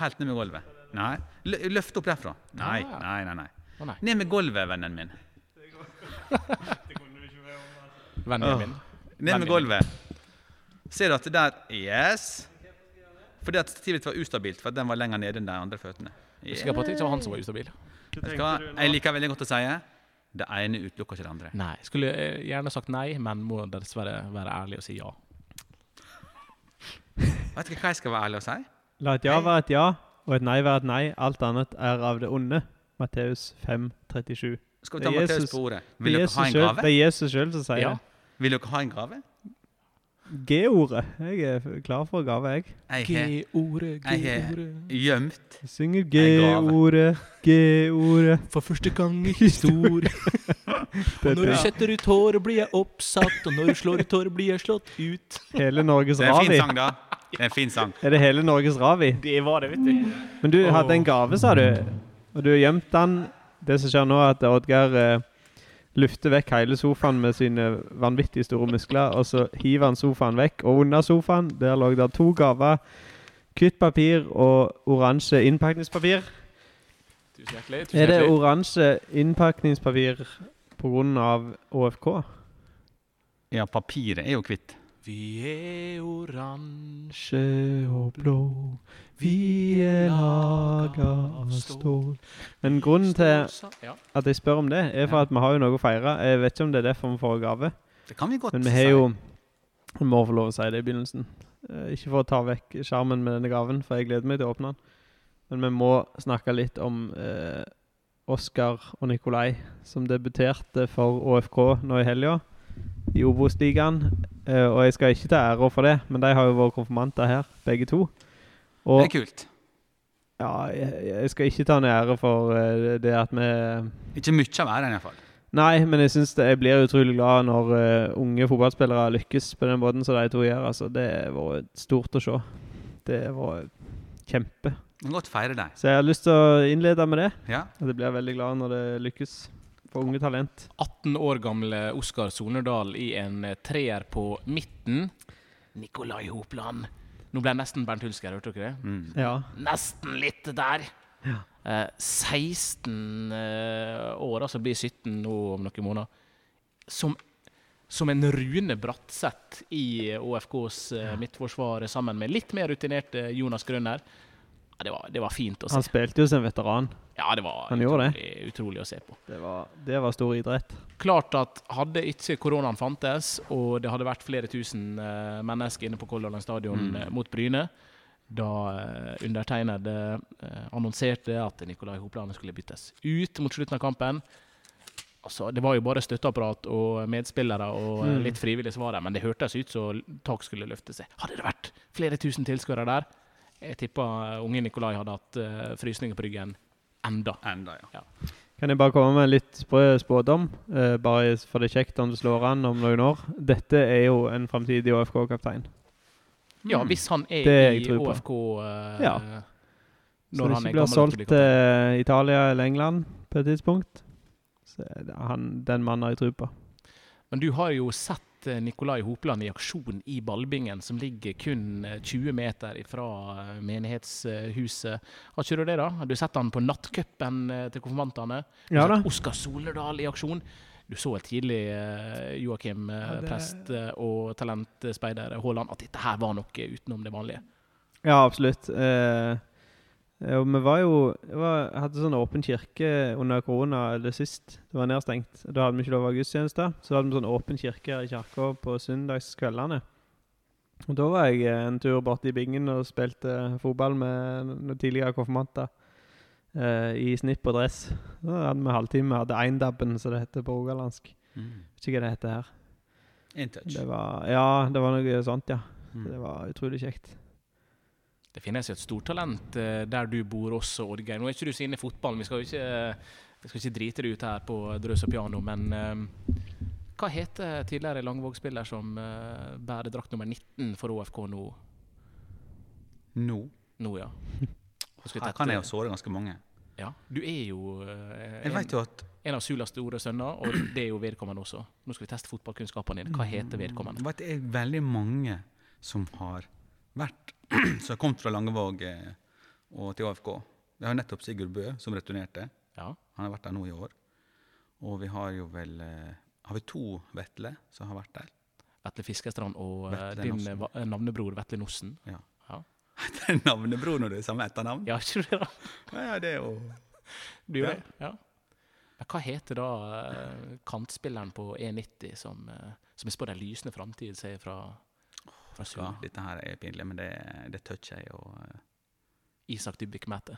Helt ned med gulvet. Nei. Løft opp derfra. Nei, Ah. nei, nei. nei. Nei. Ned med gulvet, vennen min. Vennen min. Ned med gulvet. Ser du at det der Yes. Fordi at stativet var ustabilt, for den var lenger nede enn de andre føttene. Husker på at det ikke var han som var ustabil. Vet du hva? Jeg liker veldig godt å si det ene utelukker ikke det andre. Nei. Skulle eh, gjerne sagt nei, men må dessverre være ærlig og si ja. Vet du hva jeg skal være ærlig og si? La et ja være et ja, og et nei være et nei. Alt annet er av det onde. Matteus 5, 37. Skal vi ta Matteus på ordet? Vil er dere ha en selv- gave? Det er Jesus sjøl som sier Ja. det. Vil dere ha en gave? G-ordet. Jeg er klar for gave, jeg. G-ordet, G-ordet, jeg har gjemt Jeg synger G-ordet, G-ordet. For første gang i historien. Og når du er setter ut håret, blir jeg oppsatt. Og når du slår ut håret, blir jeg slått ut. hele Norges Ravi. Det er en fin sang, da. Det er en fin sang. Er det hele Norges Ravi? Det var det, vet du. Men du hadde en gave, sa du, og du har gjemt den. Det som skjer nå, er at Oddgeir eh, lufter vekk hele sofaen med sine vanvittig store muskler, og så hiver han sofaen vekk. Og under sofaen der lå det to gaver. Hvitt papir og oransje innpakningspapir. Tusen hjertelig. Tusen Er det oransje innpakningspapir pga. ÅFK? Ja, papiret er jo hvitt. Vi er oransje og blå, vi er laga av stål. Men grunnen til at jeg spør om det, er for at vi har jo noe å feire. Jeg vet ikke om det er derfor vi får gave, Det kan vi godt men vi har jo Vi må få lov å si det i begynnelsen. Eh, ikke for å ta vekk skjermen med denne gaven, for jeg gleder meg til å åpne den. Men vi må snakke litt om eh, Oskar og Nikolai, som debuterte for ÅFK nå i helga, i Obos-ligaen. Eh, og jeg skal ikke ta æra for det, men de har jo vært konfirmanter her, begge to. Og Det er kult. ja, jeg, jeg skal ikke ta noe ære for eh, det at vi Ikke mye av æren, iallfall. Nei, men jeg synes jeg blir utrolig glad når uh, unge fotballspillere lykkes på den måten som de to gjør. Altså, det var stort å se. Det var kjempe. Godt feire deg. Så jeg har lyst til å innlede med det. Ja. Og jeg blir veldig glad når det lykkes for unge talent. 18 år gamle Oskar Sonerdal i en eh, treer på midten. Nikolai Hopland. Nå ble jeg nesten Bernt Hulsker, hørte dere det? Mm. Ja. Nesten litt der. Ja. Eh, 16 eh, år, altså blir 17 nå om noen måneder. Som, som en Rune Bratseth i ÅFKs eh, midtforsvar sammen med litt mer rutinerte Jonas Grønner. Ja, det, var, det var fint å se. Han spilte jo som en veteran. Ja, det var utrolig, det. utrolig, å se på. Det var, det var stor idrett. Klart at hadde ikke koronaen fantes, og det hadde vært flere tusen uh, mennesker inne på Color Line stadion Mm. eh, mot Bryne, da uh, undertegnede uh, annonserte at Nikolai Hopland skulle byttes ut mot slutten av kampen. Altså, det var jo bare støtteapparat og medspillere og eh, Mm. litt frivillige svar der, men det hørtes ut som tak skulle løfte seg. Hadde det vært flere tusen tilskuere der, jeg tippa unge Nikolai hadde hatt uh, frysninger på ryggen enda. Enda, ja. Kan jeg bare komme med en litt sprø spådom? Eh, bare for det er kjekt om det slår an om noen år. Dette er jo en framtidig ÅFK-kaptein. Ja, Mm. hvis han er Det i. ÅFK eh, Ja. Så når han ikke er blir solgt til kaptein. Italia eller England på et tidspunkt. Så er det han, den mannen har jeg tro på. Men du har jo sett eh, Nikolai Hopland i aksjon i ballbingen, som ligger kun eh, 20 meter fra menighetshuset. Har ikke du det, da? Har du sett han på nattcupen eh, til konfirmantene? Ja da. Oskar Soledal i aksjon. Du så tidlig, eh, Joakim, eh, Ja, det- prest eh, og talentspeider Haaland, at dette her var noe utenom det vanlige. Ja, absolutt. Eh, ja, vi var jo var, hadde sånn åpen kirke under korona det sist. Det var nedstengt. Da hadde vi ikke lov å ha gudstjeneste. Så hadde vi sånn åpen kirke her i kirka på søndagskveldene. Og da var jeg eh, en tur borte i bingen og spilte fotball med noen tidligere konfirmanter. eh, I snipp og dress. Da hadde vi halvtime. Hadde eindabben, som det heter på rogalandsk. Mm. Vet ikke hva det heter her. In touch. Det var, ja, det var noe sånt, ja. Mm. Det var utrolig kjekt. Det finnes jo et stortalent eh, der du bor også, Oddgeir. Nå er ikke du så inne i fotballen, vi skal jo ikke, vi skal ikke drite det ut her på drøs og piano, men eh, hva heter tidligere Langvåg-spiller som bærer drakt nummer 19 for ÅFK nå? Nå nå ja. Her kan jeg jo såre ganske mange. Ja, du er jo en, jo en av Sulas store sønner, og det er jo vedkommende også. Nå skal vi teste fotballkunnskapene dine. Hva heter vedkommende? vet, det er veldig mange som har vært Som har kommet fra Langevåg eh, og til AFK. Vi har nettopp Sigurd Bø, som returnerte. Ja. Han har vært der nå i år. Og vi har jo vel eh, Har vi to Vetle som har vært der? Vetle Fiskestrand og eh, Vetle din Nossen. navnebror Vetle Nossen. Ja. Ja. Det er navnebror når det er samme etternavn? Ja, ikke du det, da? Ja, det er jo Du gjør Ja. det? Ja. Men hva heter da kantspilleren på E90 som, som er spådd en lysende framtid, fra, fra ja, Dette her er pinlig, men det, det toucher jeg, og uh... Isak Dybvik Mæte.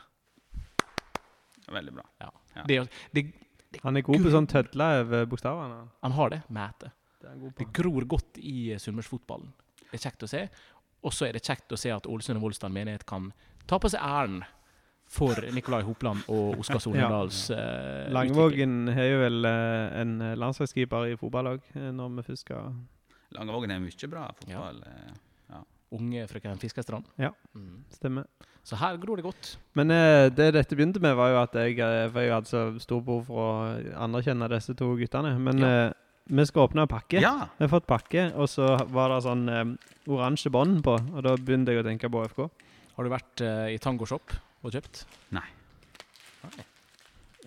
veldig bra. Ja. Ja. Det, det, Han er god på sånn over bokstavene. han har det. Mæte. Det Det gror godt i eh, sunnmørsfotballen. Det er kjekt å se. Og så er det kjekt å se at Ålesund og Volstrand menighet kan ta på seg æren for Nikolai Hopland og Oskar Solendals eh, utvikling. Langvågen har jo vel uh, en landslagskeeper i fotball òg, når vi først skal Langevågen er mye bra fotball. eh. Unge frøken Fiskestrand. Ja. Mm. stemmer. Så her gror det godt. Men eh, det dette begynte med, var jo at jeg, for jeg hadde så stor behov for å anerkjenne disse to guttene. Men Ja. eh, vi skal åpne en pakke. Ja! Vi har fått pakke, og så var det sånn eh, oransje bånd på. Og da begynte jeg å tenke på FK. Har du vært eh, i Tangoshop og kjøpt? Nei.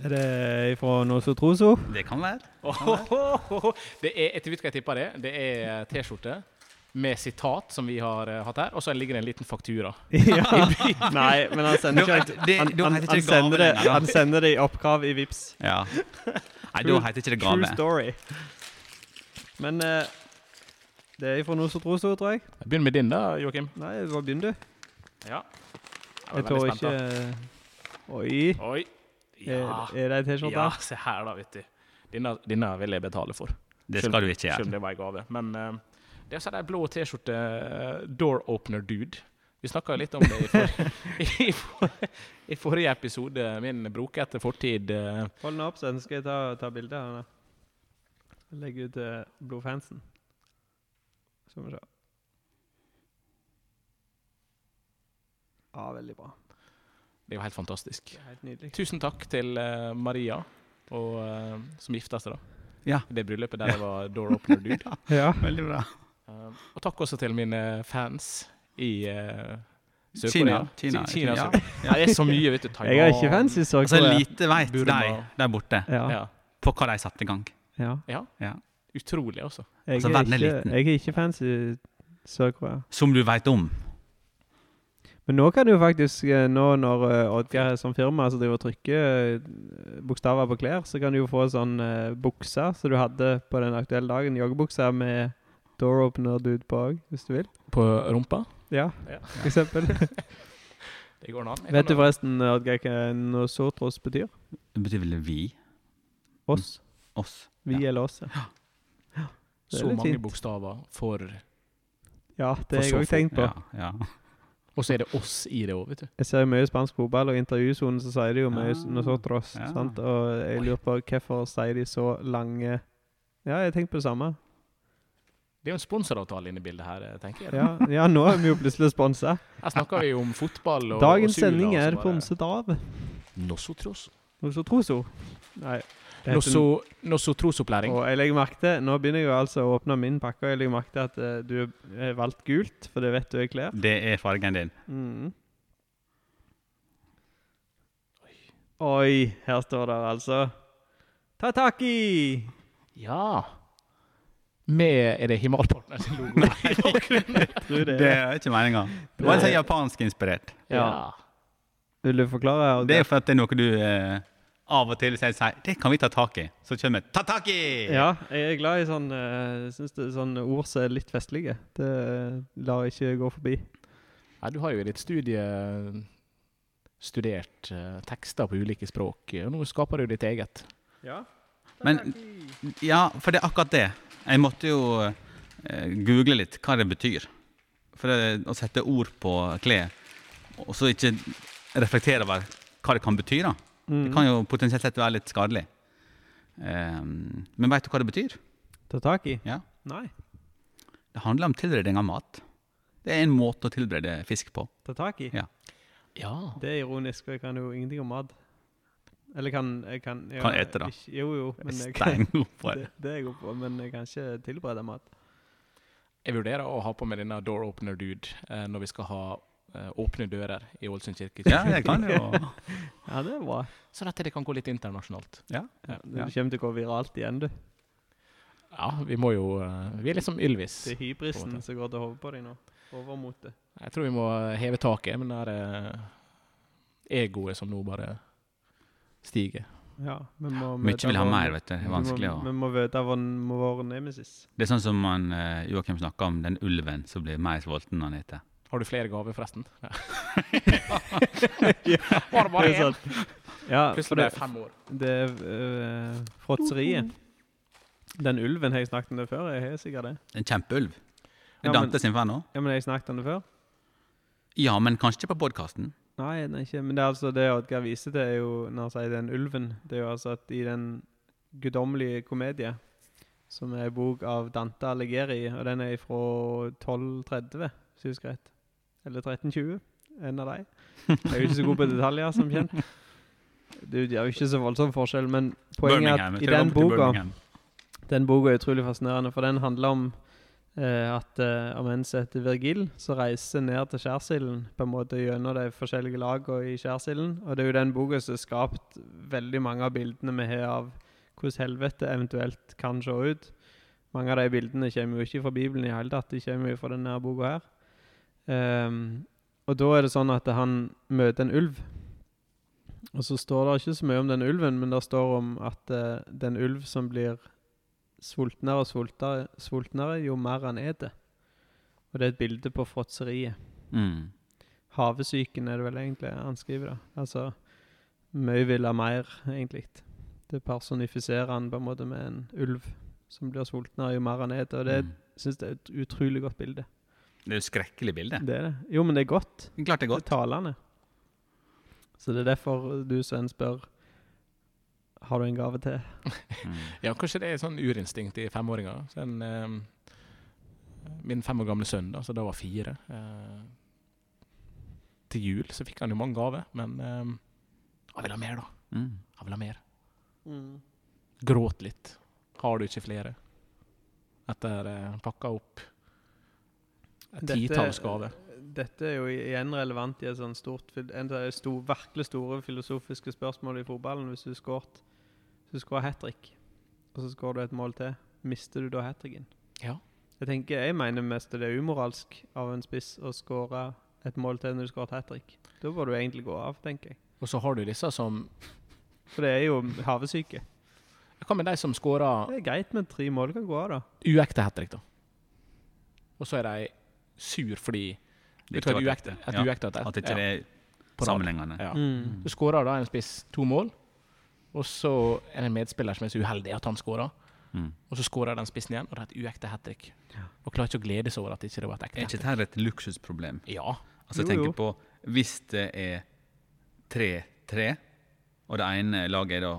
Er det fra Noso Troso? Det kan være. Det er, jeg vet hva jeg tipper det. Det er T-skjorte med sitat som vi har eh, hatt her, og så ligger det en liten faktura. ja. Nei, men han sender ikke han, det- han, han, han, sender det, han sender det i oppgave i Vips. Ja. Nei, da heter ikke det gave. True story. Men eh, det er fra Noso Troso, tror jeg. Begynn med din, da, Joakim. Nei, bare begynner du? Ja. Jeg tror ikke Oi. Oi. Ja. Er, er det ei T-skjorte? ja, se her, da, vet du. Denne, denne vil jeg betale for. Det skal du ikke Selv om det var en gave. Men uh, det er sånn blå T-skjorte, uh, door opener dude. Vi snakka litt om det i, for, i, for, i forrige episode. Min brokete fortid. Uh, Hold den opp, så skal jeg ta, ta bilde av den. Legge ut uh, blodfansen. Skal vi se. Ja, veldig bra. Det er jo helt fantastisk. Helt. Tusen takk til uh, Maria, og, uh, som gifta seg da. Ja. I det bryllupet der det var door opener dude. Ja. Veldig bra. Uh, og takk også til mine fans i uh, Kina. Sør-Korea. Kina, Si- Kina, ja. Det er så mye, vet du. Taiwan. Jeg er ikke fans i Altså, Sør-Korea. lite veit de der borte Ja. Ja. på hva de satte i gang. ja. ja. Ja. Utrolig, også. Jeg, Altså, er verden er ikke, liten. jeg er ikke fans i Sør-Korea. Som du veit om. Men nå kan du faktisk, eh, nå når Oddgeir er som firma som driver og trykker eh, bokstaver på klær, så kan du jo få sånn uh, bukser som du hadde på den aktuelle dagen. Joggebukser med door opener dude på òg, hvis du vil. På rumpa? Ja, Ja. for eksempel. Det går an. Vet du forresten Oddgeir, hva nosotros betyr? Det betyr vel vi? Oss. Oss? Vi Ja. eller oss. ja. er Så mange fint. bokstaver for Ja, det har jeg så òg tenkt på. Ja, ja. Og så er det oss i det òg, vet du. Jeg ser jo mye spansk fotball, og i intervjusonen så sier de jo mye Ah, nosotros. ja. Sant? Og jeg lurer på hvorfor sier de så lange Ja, jeg har tenkt på det samme. Det er jo en sponsoravtale inne i bildet her, tenker jeg. Ja, ja nå er vi jo plutselig sponsa. Her snakker vi om fotball og Dagens og Sula, sending er sponset av Nosotros. Nosotroso. Nei. Nosotrosopplæring. Og jeg legger merke til Nå begynner jeg altså å åpne min pakke, og jeg legger merke til at uh, du har valgt gult, for det vet du jeg kler. Det er fargen din. Mm. Oi, her står det altså Tataki! Ja. Med Er det Himalpartner sin logo? Nei, det. Det er ikke meninga. Det var litt japansk inspirert. ja. Vil du forklare? Det er for at det er noe du eh, av og til sier sier, Det kan vi ta tak i. Så kommer vi 'ta tak i'! Ja, jeg er glad i sånn uh, Syns det er sånne ord som er litt festlige. Det eh, lar jeg ikke gå forbi. Nei, du har jo i ditt studie studert eh, tekster på ulike språk, og nå skaper du ditt eget. Ja. Men ja, for det er akkurat det. Jeg måtte jo eh, google litt hva det betyr. For det, å sette ord på klær, og så ikke reflektere over hva det kan bety, da. Mm. Det kan jo potensielt sett være litt skadelig. Um, men veit du hva det betyr? Ta tak i? Ja. Nei. Det handler om tilberedning av mat. Det er en måte å tilberede fisk på. Ta tak i? Ja. Ja. Det er ironisk, for jeg kan jo ingenting om mat. Eller kan Jeg kan, jeg, Kan ete, da. Ikke, jo, jo. Men jeg, på det, det. det er jeg god på, men jeg kan ikke tilberede mat. Jeg vurderer å ha på meg denne door opener dude eh, når vi skal ha åpne dører i Ålesund kirke. Ja, jeg kan jo. Ja, det er bra. Sånn at det kan gå litt internasjonalt. Ja. Ja, det kommer til å gå viralt igjen, du. Ja, vi må jo eh, Vi er liksom Ylvis. Det er hybrisen som går til hodet på deg nå. Overmotet. Jeg tror vi må heve taket, men det er eh, egoet som nå bare stiger. Ja, vi må Mye vil ha mer, vet du. Det er vi må- vanskelig å Vi må møte vår, vår nemesis. Det er sånn som man, eh, Joakim snakka om, den ulven som blir mer sulten når han eter. Har du flere gaver, forresten? Ja. ja, Var det bare det er én? Ja, Plutselig ble jeg fem år. det er øh, fråtseriet. Den ulven har jeg snakket om det før. Jeg har sikkert det. En kjempeulv. Er ja, Dante sin fan òg? Ja, men har jeg snakket om det før? Ja, men kanskje ikke på podkasten. Nei, nei, ikke. Men det er altså det Oddgeir viser til, er jo når han sier den ulven Det er jo altså at i den guddommelige komedie, som er en bok av Dante Alighieri, og den er fra 1230, hvis jeg husker rett. Eller 1320. En av de. Jeg er jo ikke så god på detaljer, som kjent. Det er jo ikke så voldsom forskjell, men poenget er at i den boka Den boka er utrolig fascinerende, for den handler om eh, at eh, om en heter Virgil, som reiser ned til skjærsilden på en måte gjennom de forskjellige lagene i skjærsilden. Og det er jo den boka som har skapt veldig mange av bildene vi har av hvordan helvete eventuelt kan se ut. Mange av de bildene kommer jo ikke fra Bibelen i hele tatt, de kommer jo fra denne boka her. Ehm, og da er det sånn at han møter en ulv. Og så står det ikke så mye om den ulven, men det står om at eh, den ulv som blir sultnere og sultere, sultnere jo mer han eter. Og det er et bilde på fråtseriet. Mm. Havesyken er det vel egentlig han skriver, da. Altså mye vil ha mer, egentlig. Det personifiserer han på en måte med en ulv som blir sultnere jo mer han eter. Og det Mm. syns jeg er et utrolig godt bilde. Det er jo skrekkelig bilde. Det er det. Jo, men det er godt. Klart det er godt. Det er talende. Så det er derfor du Sven spør Har du en gave til? Mm. Ja, kanskje det er sånn urinstinkt i femåringer. Så en, ehm, min fem år gamle sønn, da, så da var fire eh, Til jul så fikk han jo mange gaver, men eh, han vil ha mer, da. Mm. Han vil ha mer. Gråt litt. Har du ikke flere? Etter eh, pakka opp et Dette-. Dette er jo igjen relevant i et sånt stort En av de stor, virkelig store filosofiske spørsmål i fotballen. Hvis du skåret hat trick, og så skårer du et mål til, mister du da hat tricken? Ja. Jeg tenker, jeg mener mest det er umoralsk av en spiss å skåre et mål til når du skårer et hat trick. Da bør du egentlig gå av, tenker jeg. Og så har du disse som For det er jo havesyke. Hva med de som skårer Det er greit med tre mål, kan gå av, da. uekte hat trick, da? Og så er de sur fordi det ikke var uekte ekte. et Ja, uekte? At ikke Ja, det er sammenhengende. Ja. Mm. Du skårer da en spiss to mål, og så er det en medspiller som er så uheldig at han skårer. Mm. Og så skårer den spissen igjen, og det er et uekte hat trick. Og klarer ikke å glede seg over at det ikke var et ekte Er ikke dette et luksusproblem? Ja. Altså, jeg tenker jo. på hvis det er 3-3, og det ene laget da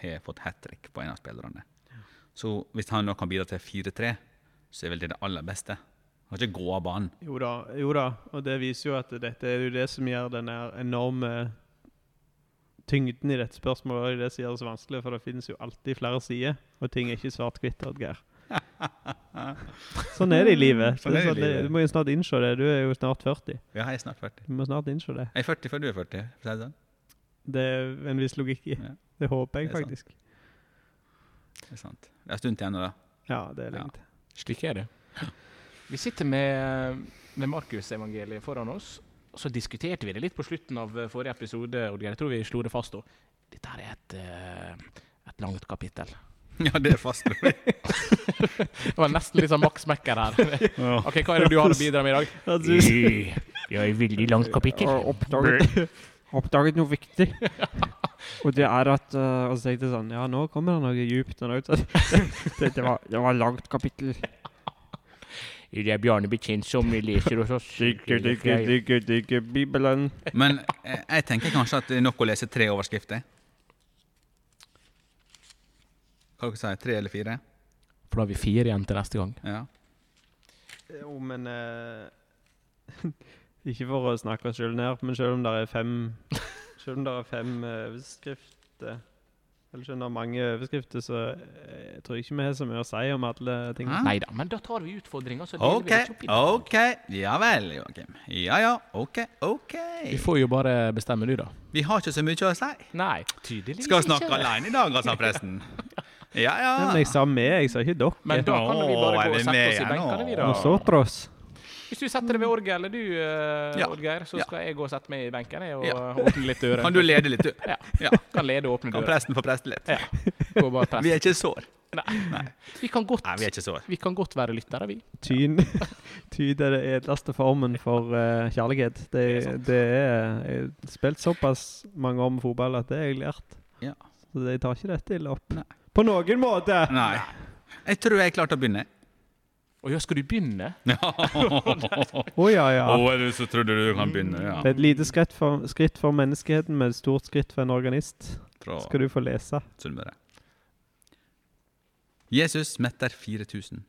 har fått hat trick på en av spillerne. Så hvis han da kan bidra til 4-3, så er vel det det aller beste. Kan ikke gå av banen. Jo da, jo da, og det viser jo at dette er jo det som gjør den enorme tyngden i dette spørsmålet, og det som gjør det så vanskelig, for det finnes jo alltid flere sider, og ting er ikke svart-hvitt, Sånn er det i livet. Sånn det sånn det- livet. Du må jo snart innse det. Du er jo snart 40. Ja, jeg er snart 40. Du må snart innse det. Jeg er 40 før du er 40. Er det sånn. Det er en viss logikk i. Ja. Det håper jeg Det faktisk. sant. Det er sant. Det er en stund til ennå, da. Ja, det er Ja. lenge til. Slik er det. Vi sitter med, med Markusevangeliet foran oss, og så diskuterte vi det litt på slutten av eh, forrige episode. og Jeg tror vi slo det fast da. Dette er et, eh, et langt kapittel. Ja, det er fast. Det var nesten litt sånn Max Mekker her. Ok, Hva er det du har å bidra med i dag? Ja, et veldig langt kapittel. har oppdaget, oppdaget noe viktig. Og det er at uh, Og så tenkte jeg sånn Ja, nå kommer det noe djupt. Det, det, var, det var langt kapittel. Det er Bjarne Betjent som leser hos oss. Bibelen. Men eh, jeg tenker kanskje at det er nok å lese tre overskrifter. Hva dere sier Tre eller fire? For da har vi fire igjen til neste gang. Ja. Jo, men uh, Ikke for å snakke oss sjøl ned, men selv om det er fem Selv om det er fem uh, overskrifter Eller selv om det er mange overskrifter, så eh, jeg tror ikke vi har så mye å si om alle ting. Hæ? Nei da, men da tar vi utfordringa, OK. OK. Ja vel, Joakim. Ja ja, OK, OK. Vi får jo bare bestemme, du, da. Vi har ikke så mye å si. Nei, tydeligvis Skal snakke ikke. alene i dag, altså, presten. Ja ja. Men jeg sa vi, jeg sa ikke dere. Men da kan vi bare gå og sette oss i benkene, vi, da. Nosotros. Hvis du setter deg ved orgelet, du, uh, Ja. Oddgeir, så Ja. skal jeg gå og sette meg i benken og Ja. åpne litt dører. Kan du lede litt, du? Ja. Ja. Kan lede og åpne Kan presten få preste litt? Ja. Gå bare presten. Vi er ikke sår. Nei. Vi kan godt, Nei, vi er ikke sår. vi kan godt være lyttere, vi. Tyn Tyd er den edleste formen for uh, kjærlighet. Det, Det er det er Jeg har spilt såpass mange år med fotball at det har jeg lært. Ja. Så jeg tar ikke dette ille opp. Nei. På noen måte! Nei. Jeg tror jeg klarte å begynne. Og ja, skal du begynne? Å ja, ja. Oh, er det så trodde du kan begynne, ja. Det er et lite skritt for, skritt for menneskeheten, men et stort skritt for en organist. Fra Skal du få lese. Sunnmøre. Jesus metter 4000